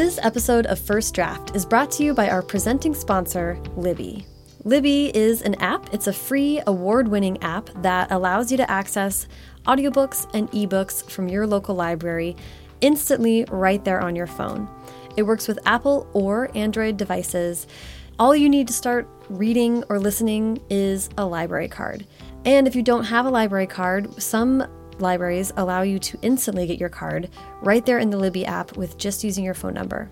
This episode of First Draft is brought to you by our presenting sponsor, Libby. Libby is an app. It's a free, award winning app that allows you to access audiobooks and ebooks from your local library instantly right there on your phone. It works with Apple or Android devices. All you need to start reading or listening is a library card. And if you don't have a library card, some libraries allow you to instantly get your card right there in the Libby app with just using your phone number.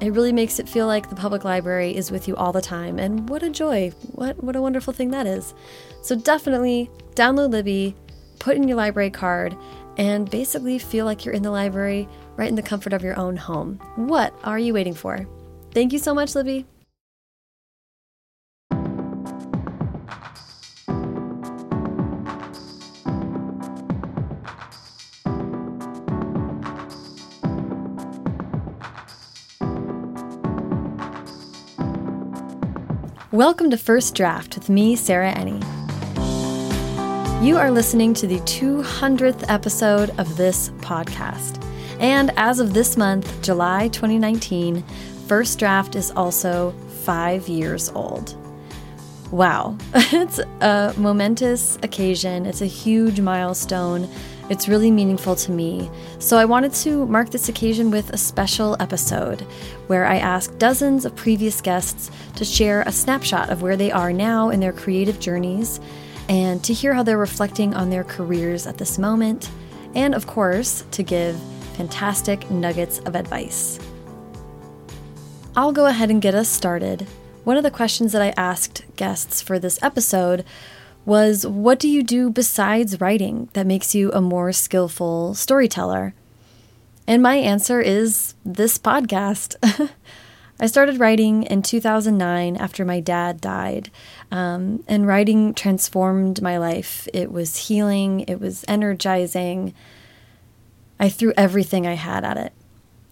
It really makes it feel like the public library is with you all the time, and what a joy! What what a wonderful thing that is. So definitely download Libby, put in your library card, and basically feel like you're in the library right in the comfort of your own home. What are you waiting for? Thank you so much, Libby. Welcome to First Draft with me, Sarah Enni. You are listening to the 200th episode of this podcast. And as of this month, July 2019, First Draft is also five years old. Wow, it's a momentous occasion. It's a huge milestone it's really meaningful to me. So I wanted to mark this occasion with a special episode where I asked dozens of previous guests to share a snapshot of where they are now in their creative journeys and to hear how they're reflecting on their careers at this moment, and of course, to give fantastic nuggets of advice. I'll go ahead and get us started. One of the questions that I asked guests for this episode was what do you do besides writing that makes you a more skillful storyteller? And my answer is this podcast. I started writing in 2009 after my dad died, um, and writing transformed my life. It was healing, it was energizing. I threw everything I had at it.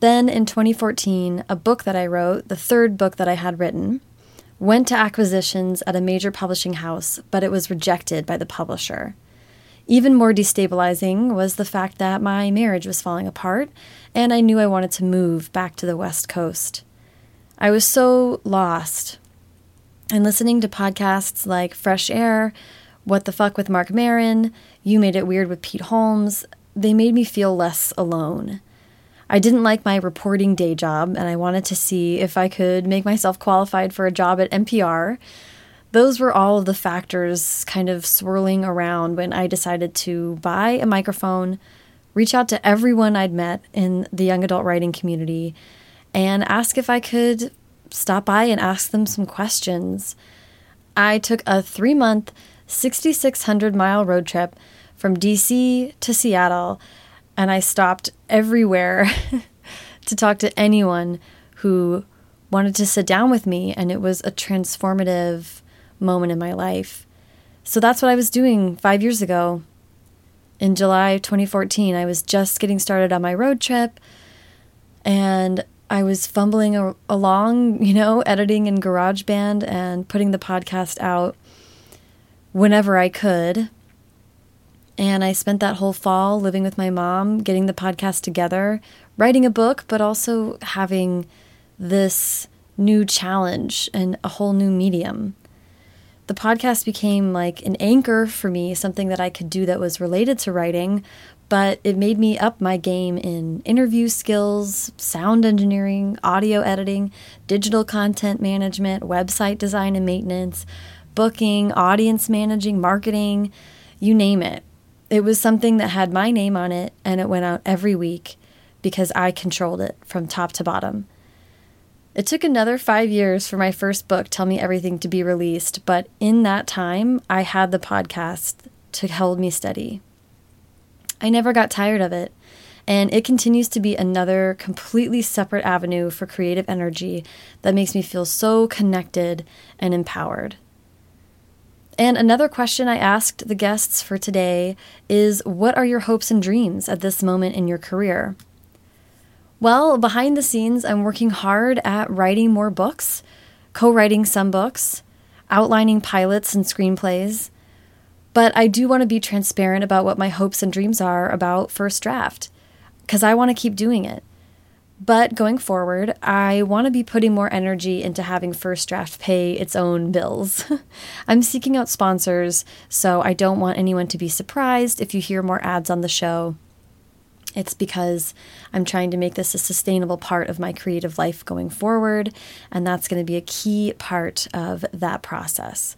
Then in 2014, a book that I wrote, the third book that I had written, went to acquisitions at a major publishing house, but it was rejected by the publisher. Even more destabilizing was the fact that my marriage was falling apart, and I knew I wanted to move back to the West Coast. I was so lost. And listening to podcasts like Fresh Air, What the Fuck with Marc Maron, You Made It Weird with Pete Holmes, they made me feel less alone. I didn't like my reporting day job, and I wanted to see if I could make myself qualified for a job at NPR. Those were all of the factors kind of swirling around when I decided to buy a microphone, reach out to everyone I'd met in the young adult writing community, and ask if I could stop by and ask them some questions. I took a three month, 6,600 mile road trip from DC to Seattle and I stopped everywhere to talk to anyone who wanted to sit down with me, and it was a transformative moment in my life. So that's what I was doing five years ago. In July 2014, I was just getting started on my road trip, and I was fumbling a- along, you know, editing in GarageBand and putting the podcast out whenever I could. And I spent that whole fall living with my mom, getting the podcast together, writing a book, but also having this new challenge and a whole new medium. The podcast became like an anchor for me, something that I could do that was related to writing, but it made me up my game in interview skills, sound engineering, audio editing, digital content management, website design and maintenance, booking, audience managing, marketing, you name it. It was something that had my name on it, and it went out every week because I controlled it from top to bottom. It took another five years for my first book, Tell Me Everything, to be released, but in that time, I had the podcast to hold me steady. I never got tired of it, and it continues to be another completely separate avenue for creative energy that makes me feel so connected and empowered. And another question I asked the guests for today is What are your hopes and dreams at this moment in your career? Well, behind the scenes, I'm working hard at writing more books, co writing some books, outlining pilots and screenplays. But I do want to be transparent about what my hopes and dreams are about First Draft, because I want to keep doing it. But going forward, I want to be putting more energy into having First Draft pay its own bills. I'm seeking out sponsors, so I don't want anyone to be surprised if you hear more ads on the show. It's because I'm trying to make this a sustainable part of my creative life going forward, and that's going to be a key part of that process.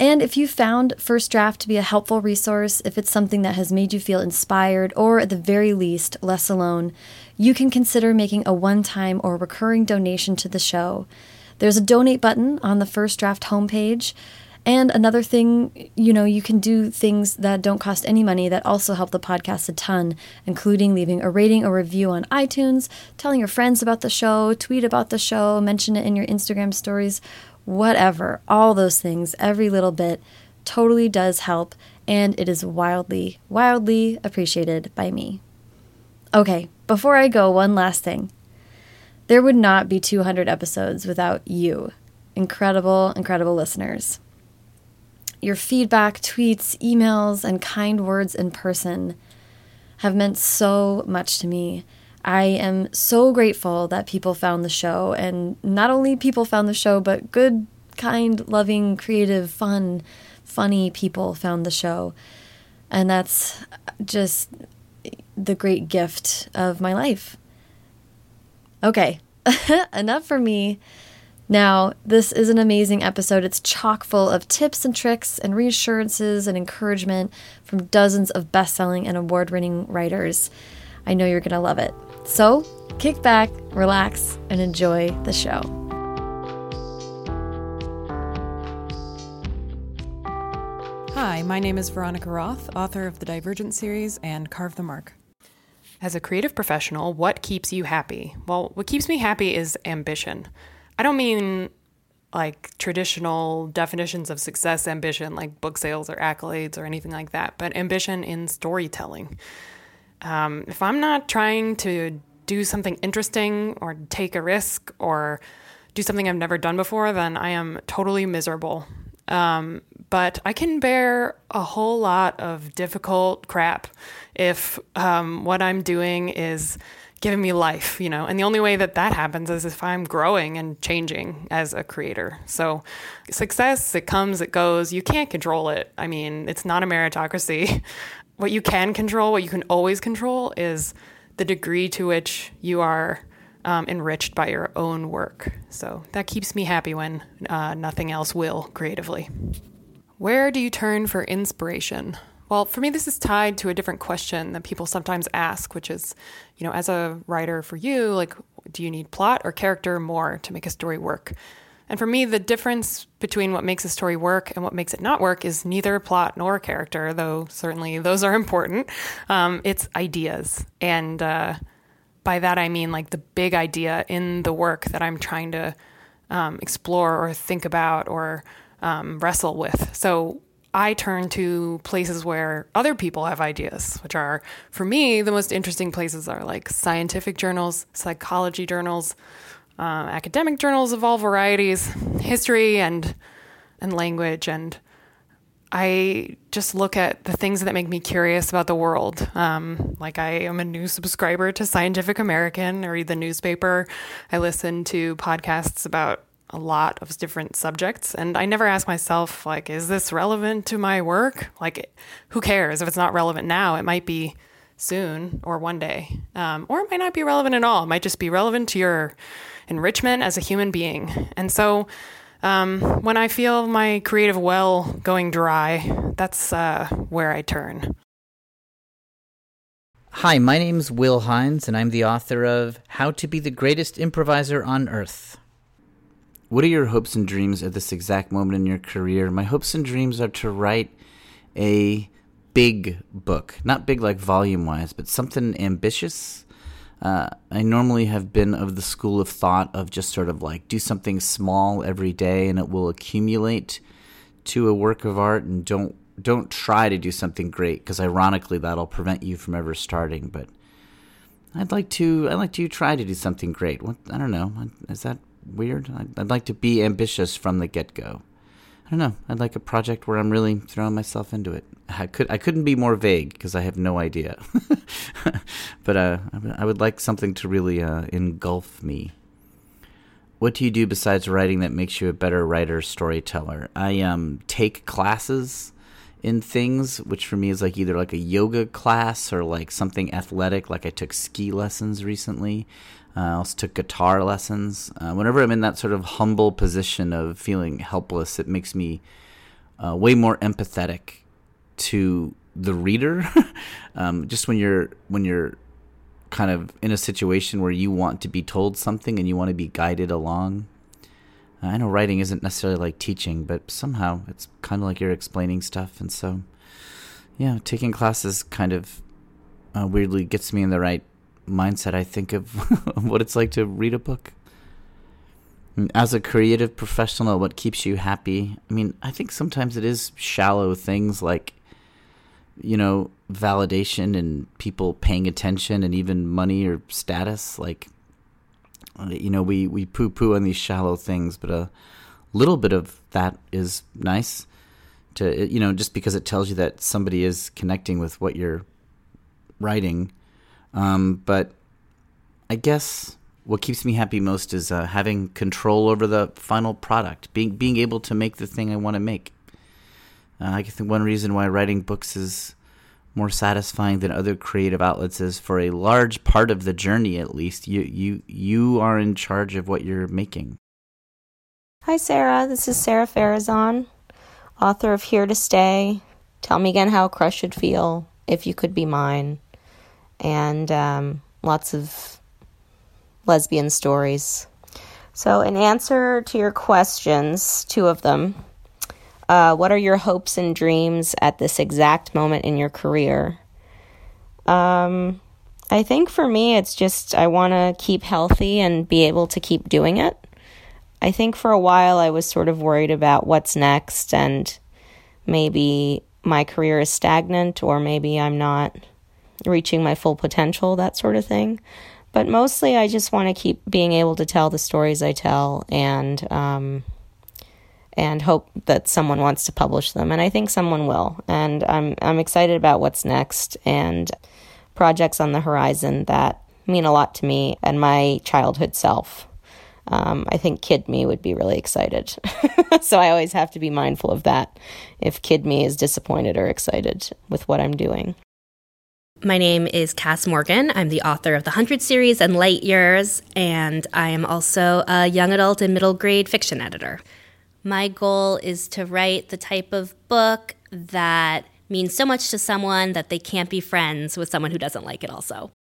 And if you found First Draft to be a helpful resource, if it's something that has made you feel inspired or at the very least less alone, you can consider making a one time or recurring donation to the show. There's a donate button on the First Draft homepage. And another thing, you know, you can do things that don't cost any money that also help the podcast a ton, including leaving a rating or review on iTunes, telling your friends about the show, tweet about the show, mention it in your Instagram stories, whatever, all those things, every little bit totally does help, and it is wildly, wildly appreciated by me. Okay, before I go, one last thing. There would not be 200 episodes without you, incredible, incredible listeners. Your feedback, tweets, emails, and kind words in person have meant so much to me I am so grateful that people found the show, and not only people found the show, but good, kind, loving, creative, fun, funny people found the show. And that's just the great gift of my life. Okay, enough for me. Now, this is an amazing episode. It's chock full of tips and tricks and reassurances and encouragement from dozens of best selling and award winning writers. I know you're going to love it. So, kick back, relax, and enjoy the show. Hi, my name is Veronica Roth, author of the Divergent series and Carve the Mark. As a creative professional, what keeps you happy? Well, what keeps me happy is ambition. I don't mean like traditional definitions of success ambition, like book sales or accolades or anything like that, but ambition in storytelling. Um, if I'm not trying to do something interesting or take a risk or do something I've never done before, then I am totally miserable. Um, but I can bear a whole lot of difficult crap if um, what I'm doing is giving me life, you know. And the only way that that happens is if I'm growing and changing as a creator. So success, it comes, it goes. You can't control it. I mean, it's not a meritocracy. what you can control, what you can always control, is the degree to which you are um, enriched by your own work. So that keeps me happy when uh, nothing else will creatively. Where do you turn for inspiration? Well, for me, this is tied to a different question that people sometimes ask, which is, you know, as a writer for you, like, do you need plot or character more to make a story work? And for me, the difference between what makes a story work and what makes it not work is neither plot nor character, though certainly those are important. Um, it's ideas. And uh, by that, I mean like the big idea in the work that I'm trying to um, explore or think about or um, wrestle with. So I turn to places where other people have ideas, which are, for me, the most interesting places are like scientific journals, psychology journals, uh, academic journals of all varieties, history and and language, and I just look at the things that make me curious about the world. Um, like I am a new subscriber to Scientific American. I read the newspaper. I listen to podcasts about a lot of different subjects, and I never ask myself like, is this relevant to my work? Like, who cares if it's not relevant now? It might be soon or one day, um, or it might not be relevant at all. It might just be relevant to your enrichment as a human being. And so um, when I feel my creative well going dry, that's uh, where I turn. Hi, my name's Will Hines, and I'm the author of How to Be the Greatest Improviser on Earth. What are your hopes and dreams at this exact moment in your career? My hopes and dreams are to write a big book. Not big like volume wise, but something ambitious uh, I normally have been of the school of thought of just sort of like do something small every day and it will accumulate to a work of art and don't don't try to do something great because ironically that'll prevent you from ever starting but I'd like to I'd like to try to do something great what I don't know is that weird I'd, like to be ambitious from the get-go I don't know I'd like a project where I'm really throwing myself into it I could I couldn't be more vague because I have no idea but uh, I would like something to really uh, engulf me. What do you do besides writing that makes you a better writer storyteller? I um take classes in things, which for me is like either like a yoga class or like something athletic. Like I took ski lessons recently. Uh, I also took guitar lessons. Uh, whenever I'm in that sort of humble position of feeling helpless, it makes me uh, way more empathetic to the reader. um, just when you're when you're kind of in a situation where you want to be told something and you want to be guided along. I know writing isn't necessarily like teaching, but somehow it's kind of like you're explaining stuff, and so yeah, taking classes kind of uh, weirdly gets me in the right mindset. I think of what it's like to read a book. As a creative professional, what keeps you happy? I mean, I think sometimes it is shallow things like you know, validation and people paying attention and even money or status. Like, uh, you know, we, we poo poo on these shallow things, but a little bit of that is nice to, you know, just because it tells you that somebody is connecting with what you're writing. Um, but I guess what keeps me happy most is uh, having control over the final product, being being able to make the thing I want to make. Uh, I think one reason why writing books is more satisfying than other creative outlets is for a large part of the journey at least you you you are in charge of what you're making. Hi Sarah, this is Sara Farizan, author of Here to Stay. Tell me again how a crush should feel if you could be mine, and um, lots of lesbian stories. So, in answer to your questions, two of them, uh, what are your hopes and dreams at this exact moment in your career? Um, I think for me, it's just I want to keep healthy and be able to keep doing it. I think for a while I was sort of worried about what's next and maybe my career is stagnant or maybe I'm not reaching my full potential, that sort of thing. But mostly I just want to keep being able to tell the stories I tell and um, and hope that someone wants to publish them and I think someone will and I'm I'm excited about what's next and projects on the horizon that mean a lot to me and my childhood self. Um, I think kid me would be really excited. so I always have to be mindful of that if kid me is disappointed or excited with what I'm doing. My name is Kass Morgan. I'm the author of the 100 series and Light Years, and I am also a young adult and middle grade fiction editor. My goal is to write the type of book that means so much to someone that they can't be friends with someone who doesn't like it also.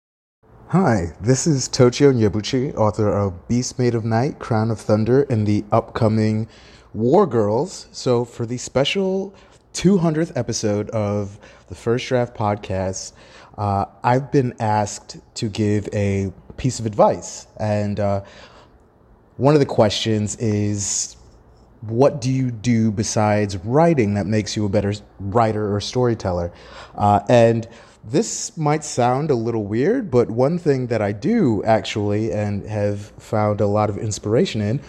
Hi, this is Tochi Onyebuchi, author of Beast Made of Night, Crown of Thunder, and the upcoming War Girls. So, for the special 200th episode of the First Draft podcast, uh, I've been asked to give a piece of advice. And uh, one of the questions is what do you do besides writing that makes you a better writer or storyteller? Uh, and this might sound a little weird, but one thing that I do actually and have found a lot of inspiration in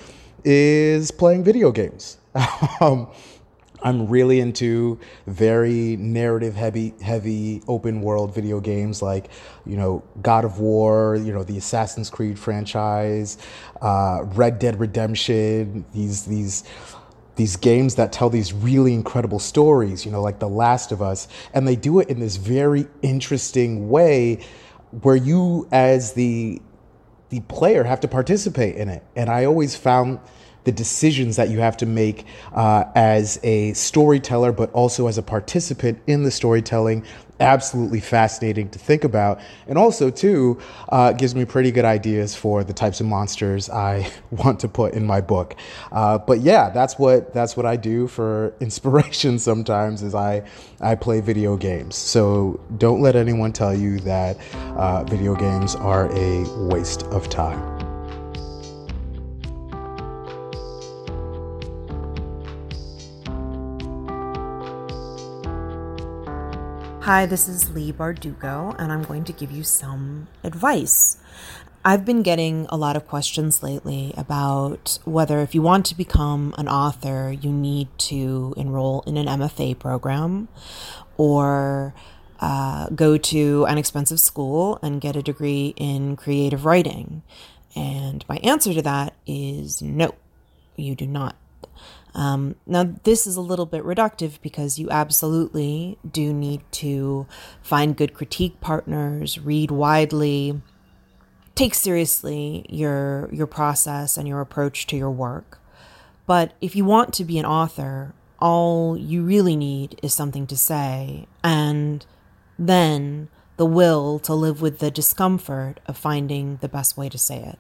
is playing video games. um, I'm really into very narrative heavy, heavy open world video games like, you know, God of War, you know, the Assassin's Creed franchise, uh, Red Dead Redemption. These these these games that tell these really incredible stories, you know, like The Last of Us, and they do it in this very interesting way where you as the the player have to participate in it. And I always found the decisions that you have to make uh, as a storyteller, but also as a participant in the storytelling. Absolutely fascinating to think about, and also too uh, gives me pretty good ideas for the types of monsters I want to put in my book. Uh, but yeah, that's what that's what I do for inspiration. Sometimes is I I play video games. So don't let anyone tell you that uh, video games are a waste of time. Hi, this is Leigh Bardugo, and I'm going to give you some advice. I've been getting a lot of questions lately about whether, if you want to become an author, you need to enroll in an MFA program or uh, go to an expensive school and get a degree in creative writing? And my answer to that is no, you do not. Um, now, this is a little bit reductive because you absolutely do need to find good critique partners, read widely, take seriously your your process and your approach to your work. But if you want to be an author, all you really need is something to say and then the will to live with the discomfort of finding the best way to say it.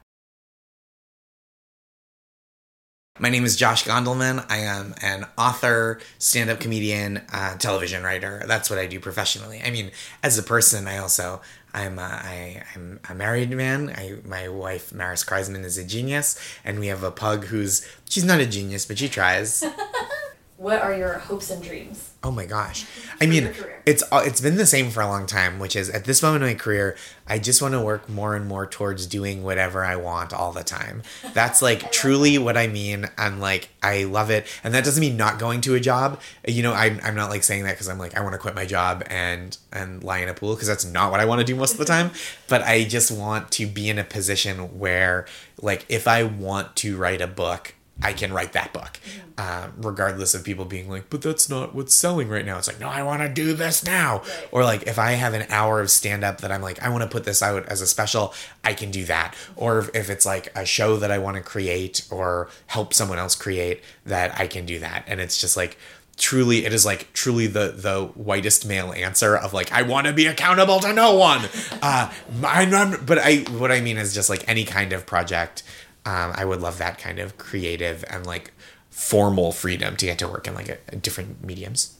My name is Josh Gondelman. I am an author, stand up comedian, uh, television writer. That's what I do professionally. I mean, as a person, I also. I'm a, I, I'm a married man. I, my wife Maris Kreizman is a genius, and we have a pug who's she's not a genius, but she tries. what are your hopes and dreams? Oh my gosh. I mean, it's uh, it's been the same for a long time, which is at this moment in my career, I just want to work more and more towards doing whatever I want all the time. That's like truly what I mean. I'm like I love it. And that doesn't mean not going to a job. You know, I'm I'm not like saying that cuz I'm like I want to quit my job and and lie in a pool because that's not what I want to do most of the time, but I just want to be in a position where like if I want to write a book, I can write that book, uh, regardless of people being like, but that's not what's selling right now. It's like, no, I want to do this now. Right. Or like, if I have an hour of stand up that I'm like, I want to put this out as a special, I can do that. Or if, if it's like a show that I want to create or help someone else create, that I can do that. And it's just like, truly it is like truly the the whitest male answer of like i want to be accountable to no one uh I'm, I'm, but i what i mean is just like any kind of project um, I would love that kind of creative and like formal freedom to get to work in like a, a different mediums.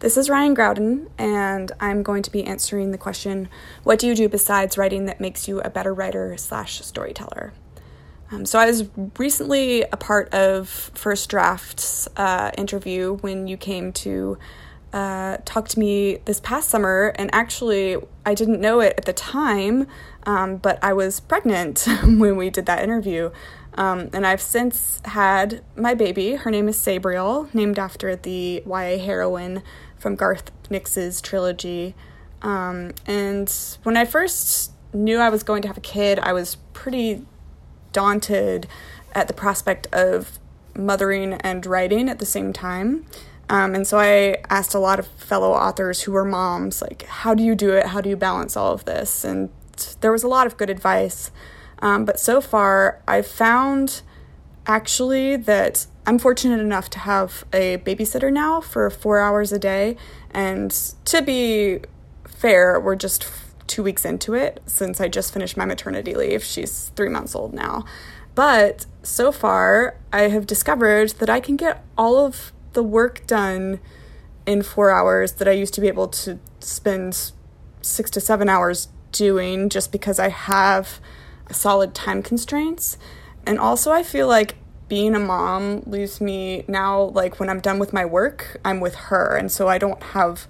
This is Ryan Graudin, and I'm going to be answering the question What do you do besides writing that makes you a better writer slash storyteller? Um, so, I was recently a part of First Draft's uh, interview when you came to uh, talk to me this past summer, and actually, I didn't know it at the time, um, but I was pregnant when we did that interview. Um, and I've since had my baby. Her name is Sabriel, named after the YA heroine from Garth Nix's trilogy. Um, and when I first knew I was going to have a kid, I was pretty daunted at the prospect of mothering and writing at the same time. Um, and so I asked a lot of fellow authors who were moms, like, how do you do it? How do you balance all of this? And there was a lot of good advice. Um, but so far, I've found actually that I'm fortunate enough to have a babysitter now for four hours a day. And to be fair, we're just two weeks into it since I just finished my maternity leave. She's three months old now. But so far, I have discovered that I can get all of the work done in four hours that I used to be able to spend six to seven hours doing just because I have solid time constraints. And also, I feel like being a mom leaves me now, like when I'm done with my work, I'm with her. And so I don't have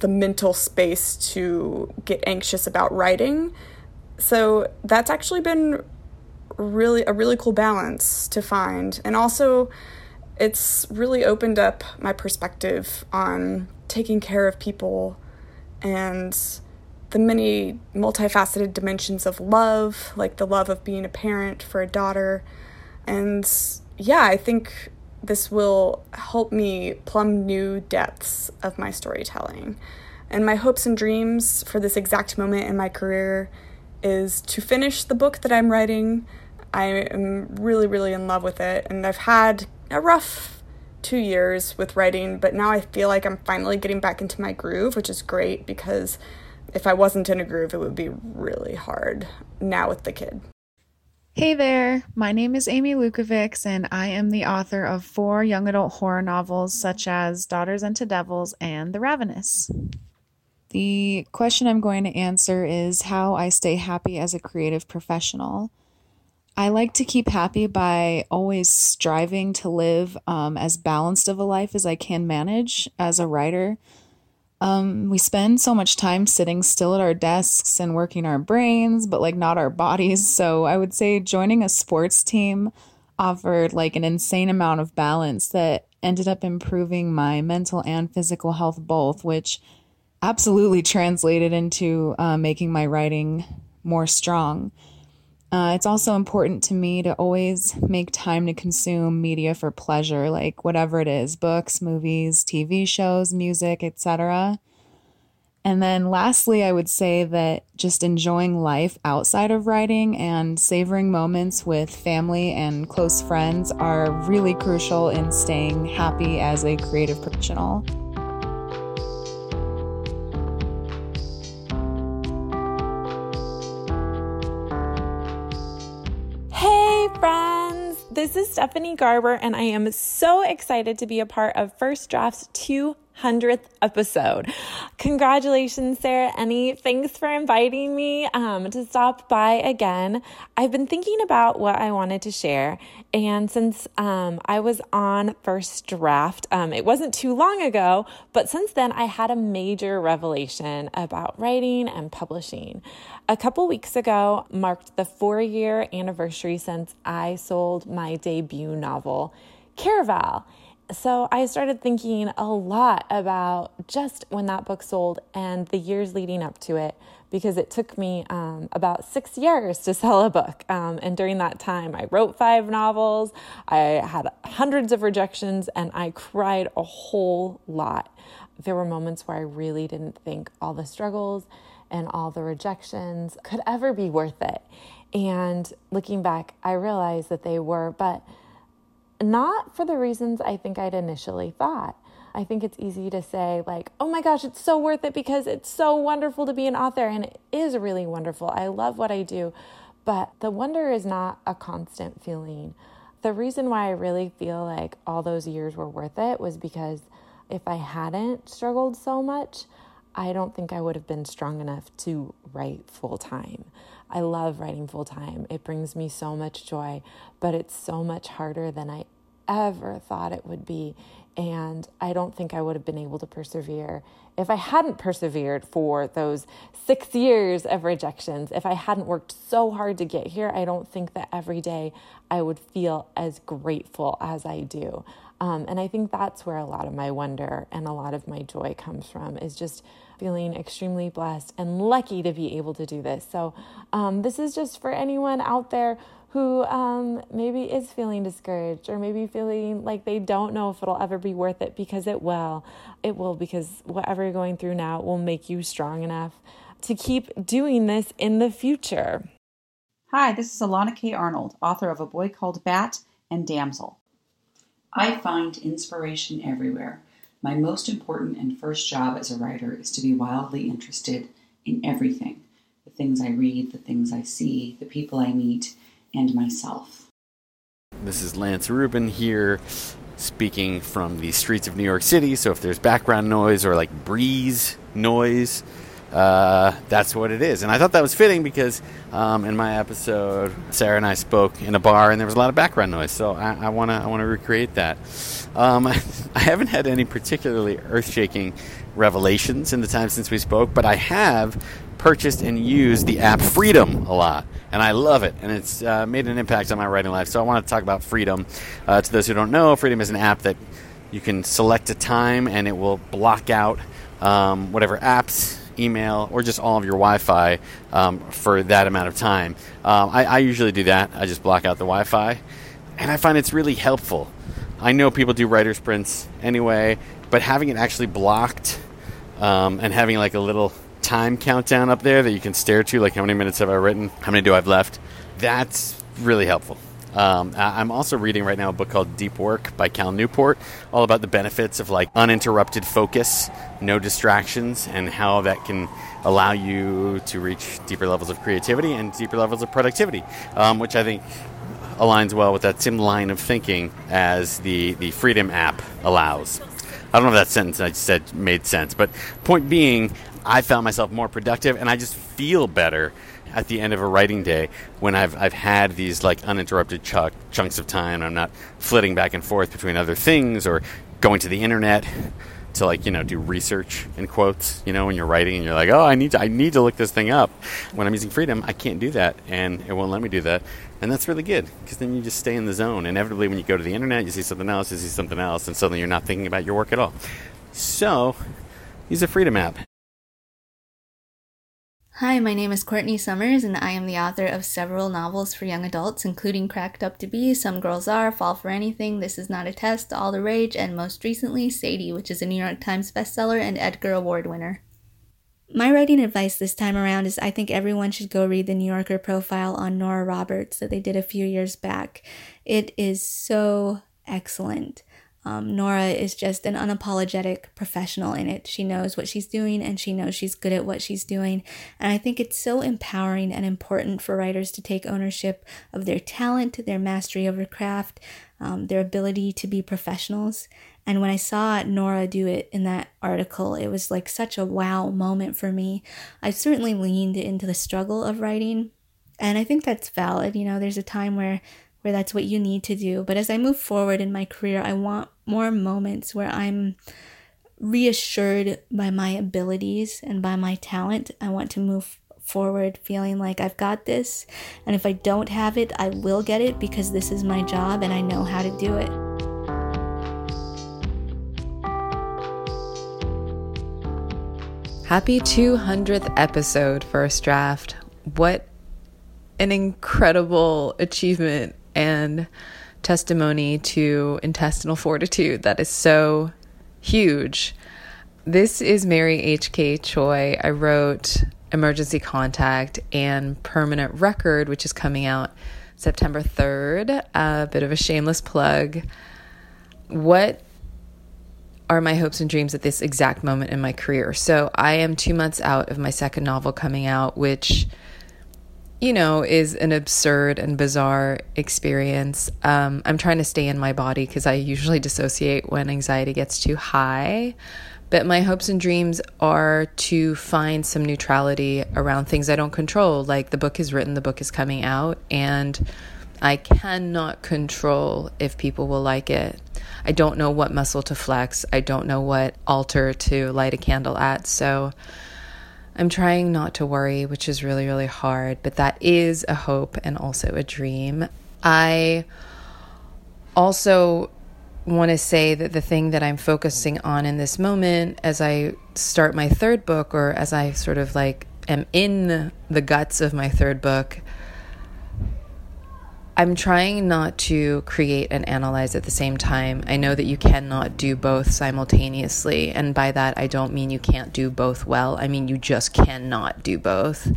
the mental space to get anxious about writing. So that's actually been really a really cool balance to find. And also, it's really opened up my perspective on taking care of people and the many multifaceted dimensions of love, like the love of being a parent for a daughter. And yeah, I think this will help me plumb new depths of my storytelling. And my hopes and dreams for this exact moment in my career is to finish the book that I'm writing. I am really, really in love with it, and I've had a rough two years with writing, but now I feel like I'm finally getting back into my groove, which is great because if I wasn't in a groove, it would be really hard now with the kid. Hey there, my name is Amy Lukavics, and I am the author of four young adult horror novels such as Daughters Unto Devils and The Ravenous. The question I'm going to answer is how I stay happy as a creative professional. I like to keep happy by always striving to live um, as balanced of a life as I can manage as a writer. Um, we spend so much time sitting still at our desks and working our brains, but like not our bodies. So I would say joining a sports team offered like an insane amount of balance that ended up improving my mental and physical health both, which absolutely translated into uh, making my writing more strong. Uh, it's also important to me to always make time to consume media for pleasure, like whatever it is books, movies, TV shows, music, etc. And then lastly, I would say that just enjoying life outside of writing and savoring moments with family and close friends are really crucial in staying happy as a creative professional. Hey, friends! This is Stephanie Garber, and I am so excited to be a part of First Draft's 200th episode. Congratulations, Sarah Enni. Thanks for inviting me um, to stop by again. I've been thinking about what I wanted to share, and since um, I was on First Draft, um, it wasn't too long ago, but since then I had a major revelation about writing and publishing. A couple weeks ago marked the four year anniversary since I sold my debut novel, Caraval. So I started thinking a lot about just when that book sold and the years leading up to it, because it took me um, about six years to sell a book. Um, and during that time, I wrote five novels, I had hundreds of rejections, and I cried a whole lot. There were moments where I really didn't think all the struggles and all the rejections could ever be worth it. And looking back, I realized that they were, but not for the reasons I think I'd initially thought. I think it's easy to say, like, oh my gosh, it's so worth it because it's so wonderful to be an author. And it is really wonderful. I love what I do. But the wonder is not a constant feeling. The reason why I really feel like all those years were worth it was because if I hadn't struggled so much, I don't think I would have been strong enough to write full time. I love writing full time. It brings me so much joy, but it's so much harder than I ever thought it would be. And I don't think I would have been able to persevere if I hadn't persevered for those six years of rejections. If I hadn't worked so hard to get here, I don't think that every day I would feel as grateful as I do. Um, and I think that's where a lot of my wonder and a lot of my joy comes from is just feeling extremely blessed and lucky to be able to do this. So, um, this is just for anyone out there who um, maybe is feeling discouraged or maybe feeling like they don't know if it'll ever be worth it because it will. It will because whatever you're going through now will make you strong enough to keep doing this in the future. Hi, this is Elana K. Arnold, author of A Boy Called Bat and Damsel. I find inspiration everywhere. My most important and first job as a writer is to be wildly interested in everything the things I read, the things I see, the people I meet and myself. This is Lance Rubin here, speaking from the streets of New York City. So if there's background noise or like breeze noise, uh, that's what it is. And I thought that was fitting because um, in my episode, Sarah and I spoke in a bar, and there was a lot of background noise. So I want to I want to recreate that. Um, I haven't had any particularly earth-shaking revelations in the time since we spoke, but I have purchased and used the app Freedom a lot, and I love it, and it's uh, made an impact on my writing life. So I want to talk about Freedom. Uh, to those who don't know, Freedom is an app that you can select a time, and it will block out um, whatever apps email, or just all of your Wi Fi um, for that amount of time. Um, I, I, usually do that. I just block out the Wi Fi, and I find it's really helpful. I know people do writer sprints anyway, but having it actually blocked um, and having like a little time countdown up there that you can stare to, like how many minutes have I written, how many do I have left. That's really helpful. Um, I'm also reading right now a book called Deep Work by Cal Newport, all about the benefits of like uninterrupted focus, no distractions, and how that can allow you to reach deeper levels of creativity and deeper levels of productivity, um, which I think aligns well with that same line of thinking as the, the Freedom app allows. I don't know if that sentence I said made sense, but point being, I found myself more productive and I just feel better at the end of a writing day when I've, I've had these like uninterrupted ch- chunks of time. I'm not flitting back and forth between other things or going to the internet to like you know do research in quotes you know when you're writing and you're like oh I need to I need to look this thing up. When I'm using freedom I can't do that and it won't let me do that and that's really good because then you just stay in the zone. Inevitably when you go to the internet you see something else you see something else and suddenly you're not thinking about your work at all. So use a freedom app Hi, my name is Courtney Summers, and I am the author of several novels for young adults, including Cracked Up to Be, Some Girls Are, Fall for Anything, This Is Not a Test, All the Rage, and most recently, Sadie, which is a New York Times bestseller and Edgar Award winner. My writing advice this time around is I think everyone should go read the New Yorker profile on Nora Roberts that they did a few years back. It is so excellent. Um, Nora is just an unapologetic professional in it. She knows what she's doing and she knows she's good at what she's doing. And I think it's so empowering and important for writers to take ownership of their talent, their mastery over craft, um, their ability to be professionals. And when I saw Nora do it in that article, it was like such a wow moment for me. I certainly leaned into the struggle of writing. And I think that's valid. You know, there's a time where where that's what you need to do. But as I move forward in my career, I want more moments where I'm reassured by my abilities and by my talent. I want to move forward feeling like I've got this. And if I don't have it, I will get it because this is my job and I know how to do it. Happy 200th episode, First Draft. What an incredible achievement and testimony to intestinal fortitude that is so huge. This is Mary H.K. Choi. I wrote Emergency Contact and Permanent Record, which is coming out September 3rd. A bit of a shameless plug. What are my hopes and dreams at this exact moment in my career? So I am two months out of my second novel coming out, which you know, is an absurd and bizarre experience. Um, I'm trying to stay in my body because I usually dissociate when anxiety gets too high. But my hopes and dreams are to find some neutrality around things I don't control. Like the book is written, the book is coming out, and I cannot control if people will like it. I don't know what muscle to flex, I don't know what altar to light a candle at. So, I'm trying not to worry, which is really, really hard, but that is a hope and also a dream. I also want to say that the thing that I'm focusing on in this moment as I start my third book, or as I sort of like am in the guts of my third book, I'm trying not to create and analyze at the same time. I know that you cannot do both simultaneously. And by that, I don't mean you can't do both well. I mean, you just cannot do both.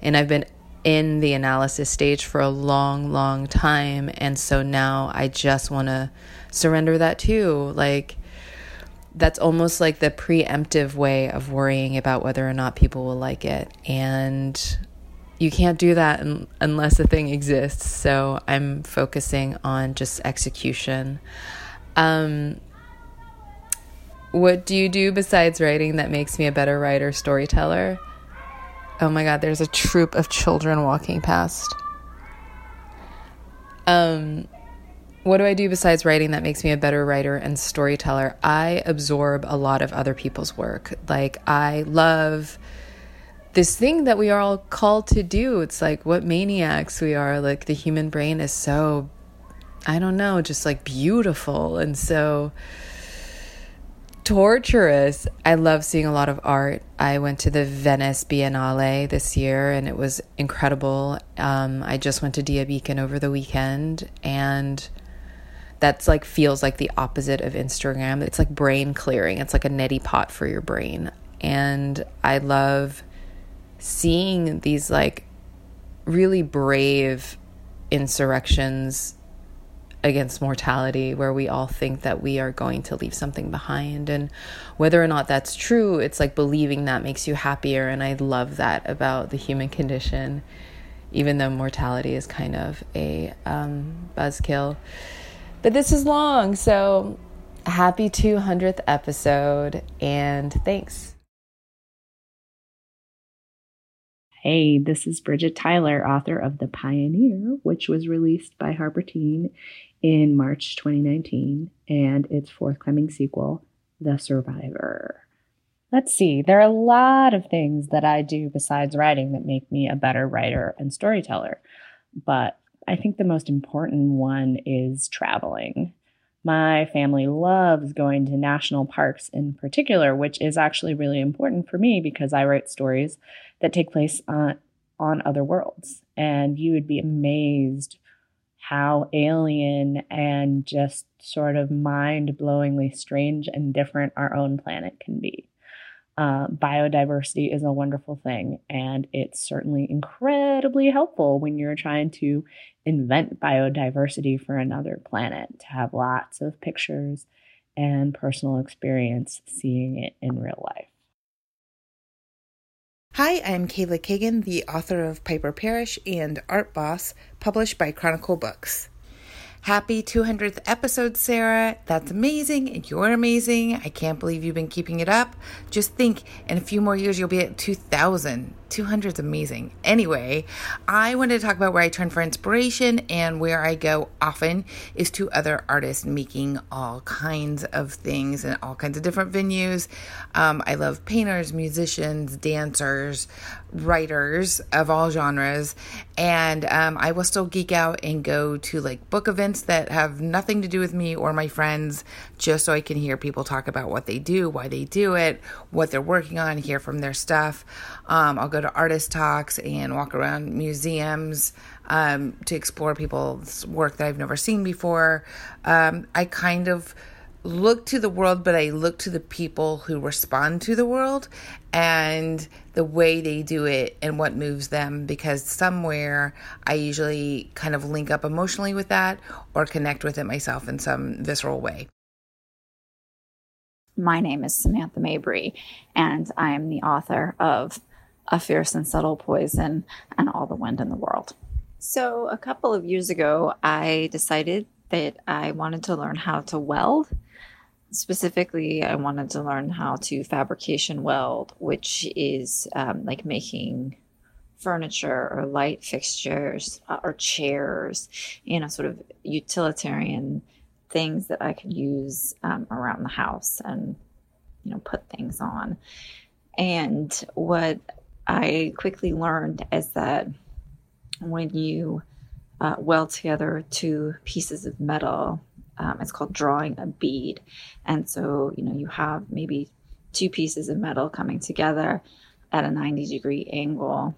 And I've been in the analysis stage for a long, long time. And so now I just want to surrender that too. Like, that's almost like the preemptive way of worrying about whether or not people will like it. And you can't do that un- unless a thing exists. So I'm focusing on just execution. Um, what do you do besides writing that makes me a better writer, storyteller? Oh my God, there's a troop of children walking past. Um, what do I do besides writing that makes me a better writer and storyteller? I absorb a lot of other people's work. Like, I love this thing that we are all called to do. It's like what maniacs we are. Like the human brain is so, I don't know, just like beautiful and so torturous. I love seeing a lot of art. I went to the Venice Biennale this year and it was incredible. Um, I just went to Dia Beacon over the weekend and that's like feels like the opposite of Instagram. It's like brain clearing. It's like a neti pot for your brain. And I love seeing these like really brave insurrections against mortality where we all think that we are going to leave something behind. And whether or not that's true it's like believing that makes you happier. And i love that about the human condition even though mortality is kind of a um, buzzkill. But this is long so happy 200th episode and thanks Hey, this is Bridget Tyler, author of The Pioneer, which was released by HarperTeen in March 2019, and its forthcoming sequel, The Survivor. Let's see, there are a lot of things that I do besides writing that make me a better writer and storyteller, but I think the most important one is traveling. My family loves going to national parks in particular, which is actually really important for me because I write stories that take place on, on other worlds. And you would be amazed how alien and just sort of mind blowingly strange and different our own planet can be. Uh, biodiversity is a wonderful thing, and it's certainly incredibly helpful when you're trying to invent biodiversity for another planet to have lots of pictures and personal experience seeing it in real life. Hi, I'm Kayla Cagan, the author of Piper Perish and Art Boss, published by Chronicle Books. Happy 200th episode, Sarah. That's amazing. And You're amazing. I can't believe you've been keeping it up. Just think, in a few more years, you'll be at 2,000. 200 is amazing. Anyway, I wanted to talk about where I turn for inspiration and where I go often is to other artists making all kinds of things in all kinds of different venues. Um, I love painters, musicians, dancers, writers of all genres. And um, I will still geek out and go to like book events that have nothing to do with me or my friends just so I can hear people talk about what they do, why they do it, what they're working on, hear from their stuff. Um, I'll go to artist talks and walk around museums um, to explore people's work that I've never seen before. Um, I kind of look to the world, but I look to the people who respond to the world and the way they do it and what moves them because somewhere I usually kind of link up emotionally with that or connect with it myself in some visceral way. My name is Samantha Mabry, and I am the author of A Fierce and Subtle Poison and All the Wind in the World. So, a couple of years ago, I decided that I wanted to learn how to weld. Specifically, I wanted to learn how to fabrication weld, which is um, like making furniture or light fixtures uh, or chairs, you know, sort of utilitarian things that I could use um, around the house and, you know, put things on. And what I quickly learned is that when you uh, weld together two pieces of metal, um, it's called drawing a bead. And so, you know, you have maybe two pieces of metal coming together at a 90 degree angle,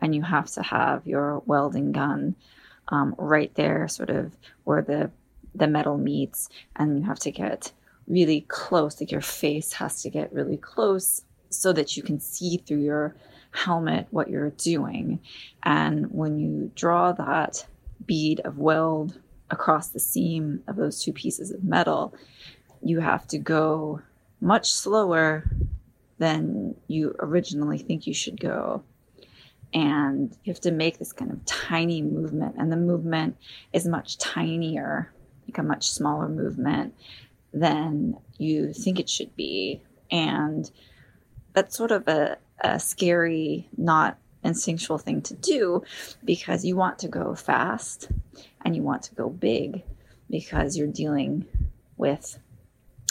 and you have to have your welding gun um, right there, sort of where the the metal meets and you have to get really close like your face has to get really close so that you can see through your helmet what you're doing. And when you draw that bead of weld across the seam of those two pieces of metal you have to go much slower than you originally think you should go. And you have to make this kind of tiny movement. And the movement is much tinier like a much smaller movement than you think it should be. And that's sort of a, a scary, not instinctual thing to do because you want to go fast and you want to go big because you're dealing with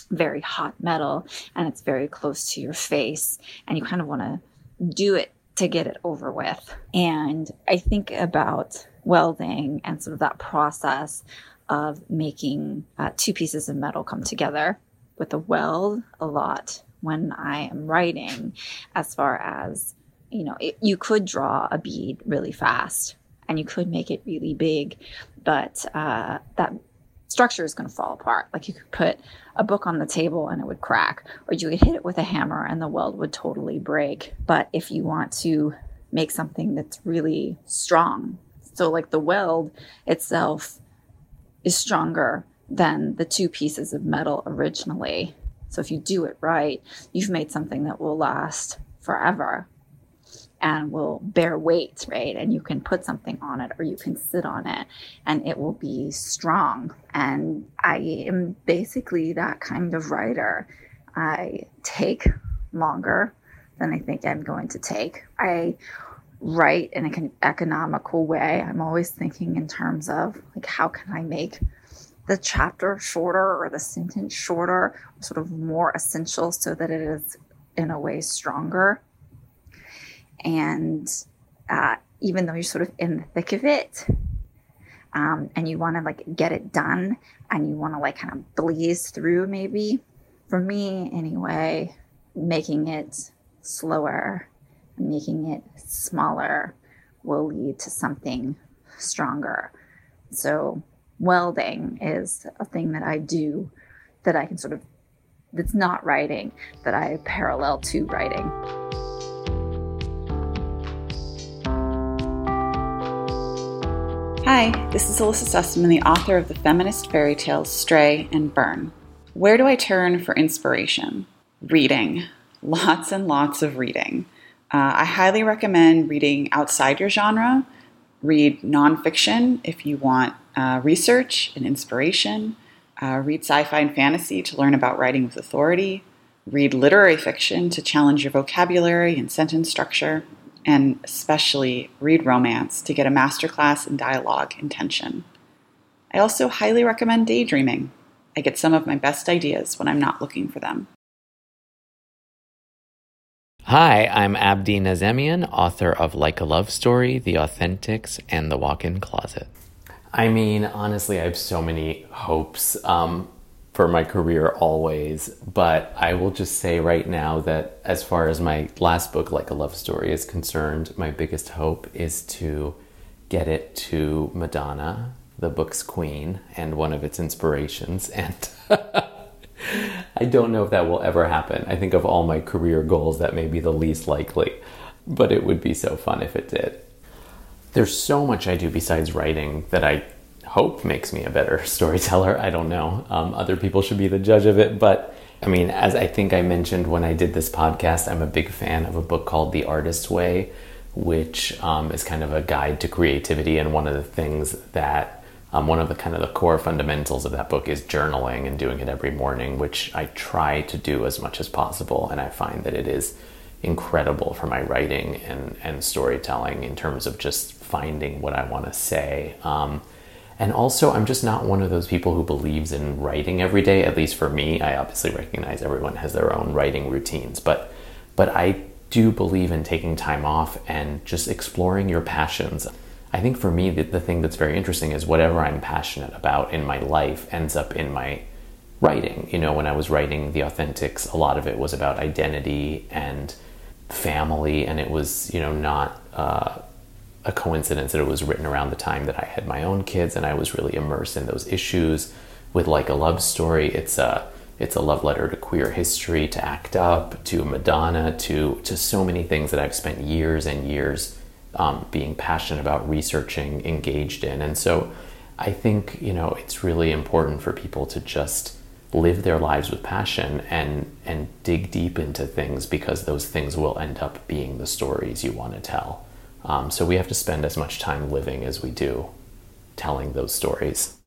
very hot metal and it's very close to your face and you kind of want to do it to get it over with. And I think about welding and sort of that process of making uh, two pieces of metal come together with a weld a lot when I am writing, as far as, you know, it, you could draw a bead really fast and you could make it really big, but uh, that structure is going to fall apart. Like you could put a book on the table and it would crack, or you could hit it with a hammer and the weld would totally break. But if you want to make something that's really strong, so like the weld itself is stronger than the two pieces of metal originally. So if you do it right, you've made something that will last forever and will bear weight, right? And you can put something on it or you can sit on it and it will be strong. And I am basically that kind of writer. I take longer than I think I'm going to take. I write in an economical way. I'm always thinking in terms of like how can I make the chapter shorter or the sentence shorter, sort of more essential so that it is in a way stronger. And uh, even though you're sort of in the thick of it, um, and you want to like get it done and you want to like kind of blaze through maybe for me anyway making it slower making it smaller will lead to something stronger so welding is a thing that i do that i can sort of that's not writing that i parallel to writing Hi, this is Elissa Sussman, the author of the feminist fairy tales Stray and Burn. Where do I turn for inspiration? Reading. Lots and lots of reading. Uh, I highly recommend reading outside your genre. Read nonfiction if you want uh, research and inspiration. Uh, read sci fi and fantasy to learn about writing with authority. Read literary fiction to challenge your vocabulary and sentence structure and especially read romance to get a masterclass in dialogue and tension. I also highly recommend daydreaming. I get some of my best ideas when I'm not looking for them. Hi, I'm Abdi Nazemian, author of Like a Love Story, The Authentics, and The Walk In Closet. I mean, honestly, I have so many hopes. Um, for my career always, but I will just say right now that as far as my last book, Like a Love Story, is concerned, my biggest hope is to get it to Madonna, the book's queen, and one of its inspirations. And I don't know if that will ever happen. I think of all my career goals, that may be the least likely, but it would be so fun if it did. There's so much I do besides writing that I hope makes me a better storyteller. I don't know. Um, other people should be the judge of it. But I mean, as I think I mentioned when I did this podcast, I'm a big fan of a book called The Artist's Way, which um, is kind of a guide to creativity. And one of the things that um, one of the kind of the core fundamentals of that book is journaling and doing it every morning, which I try to do as much as possible. And I find that it is incredible for my writing and, and storytelling in terms of just finding what I want to say. Um, and also, I'm just not one of those people who believes in writing every day. At least for me, I obviously recognize everyone has their own writing routines, but but I do believe in taking time off and just exploring your passions. I think for me, the, the thing that's very interesting is whatever I'm passionate about in my life ends up in my writing. You know, when I was writing The Authentics, a lot of it was about identity and family, and it was, you know, not. Uh, a coincidence that it was written around the time that I had my own kids and I was really immersed in those issues. With like a love story, it's a it's a love letter to queer history, to ACT UP, to Madonna, to to so many things that I've spent years and years um, being passionate about, researching, engaged in, and so I think you know it's really important for people to just live their lives with passion and and dig deep into things because those things will end up being the stories you want to tell. Um, so we have to spend as much time living as we do telling those stories.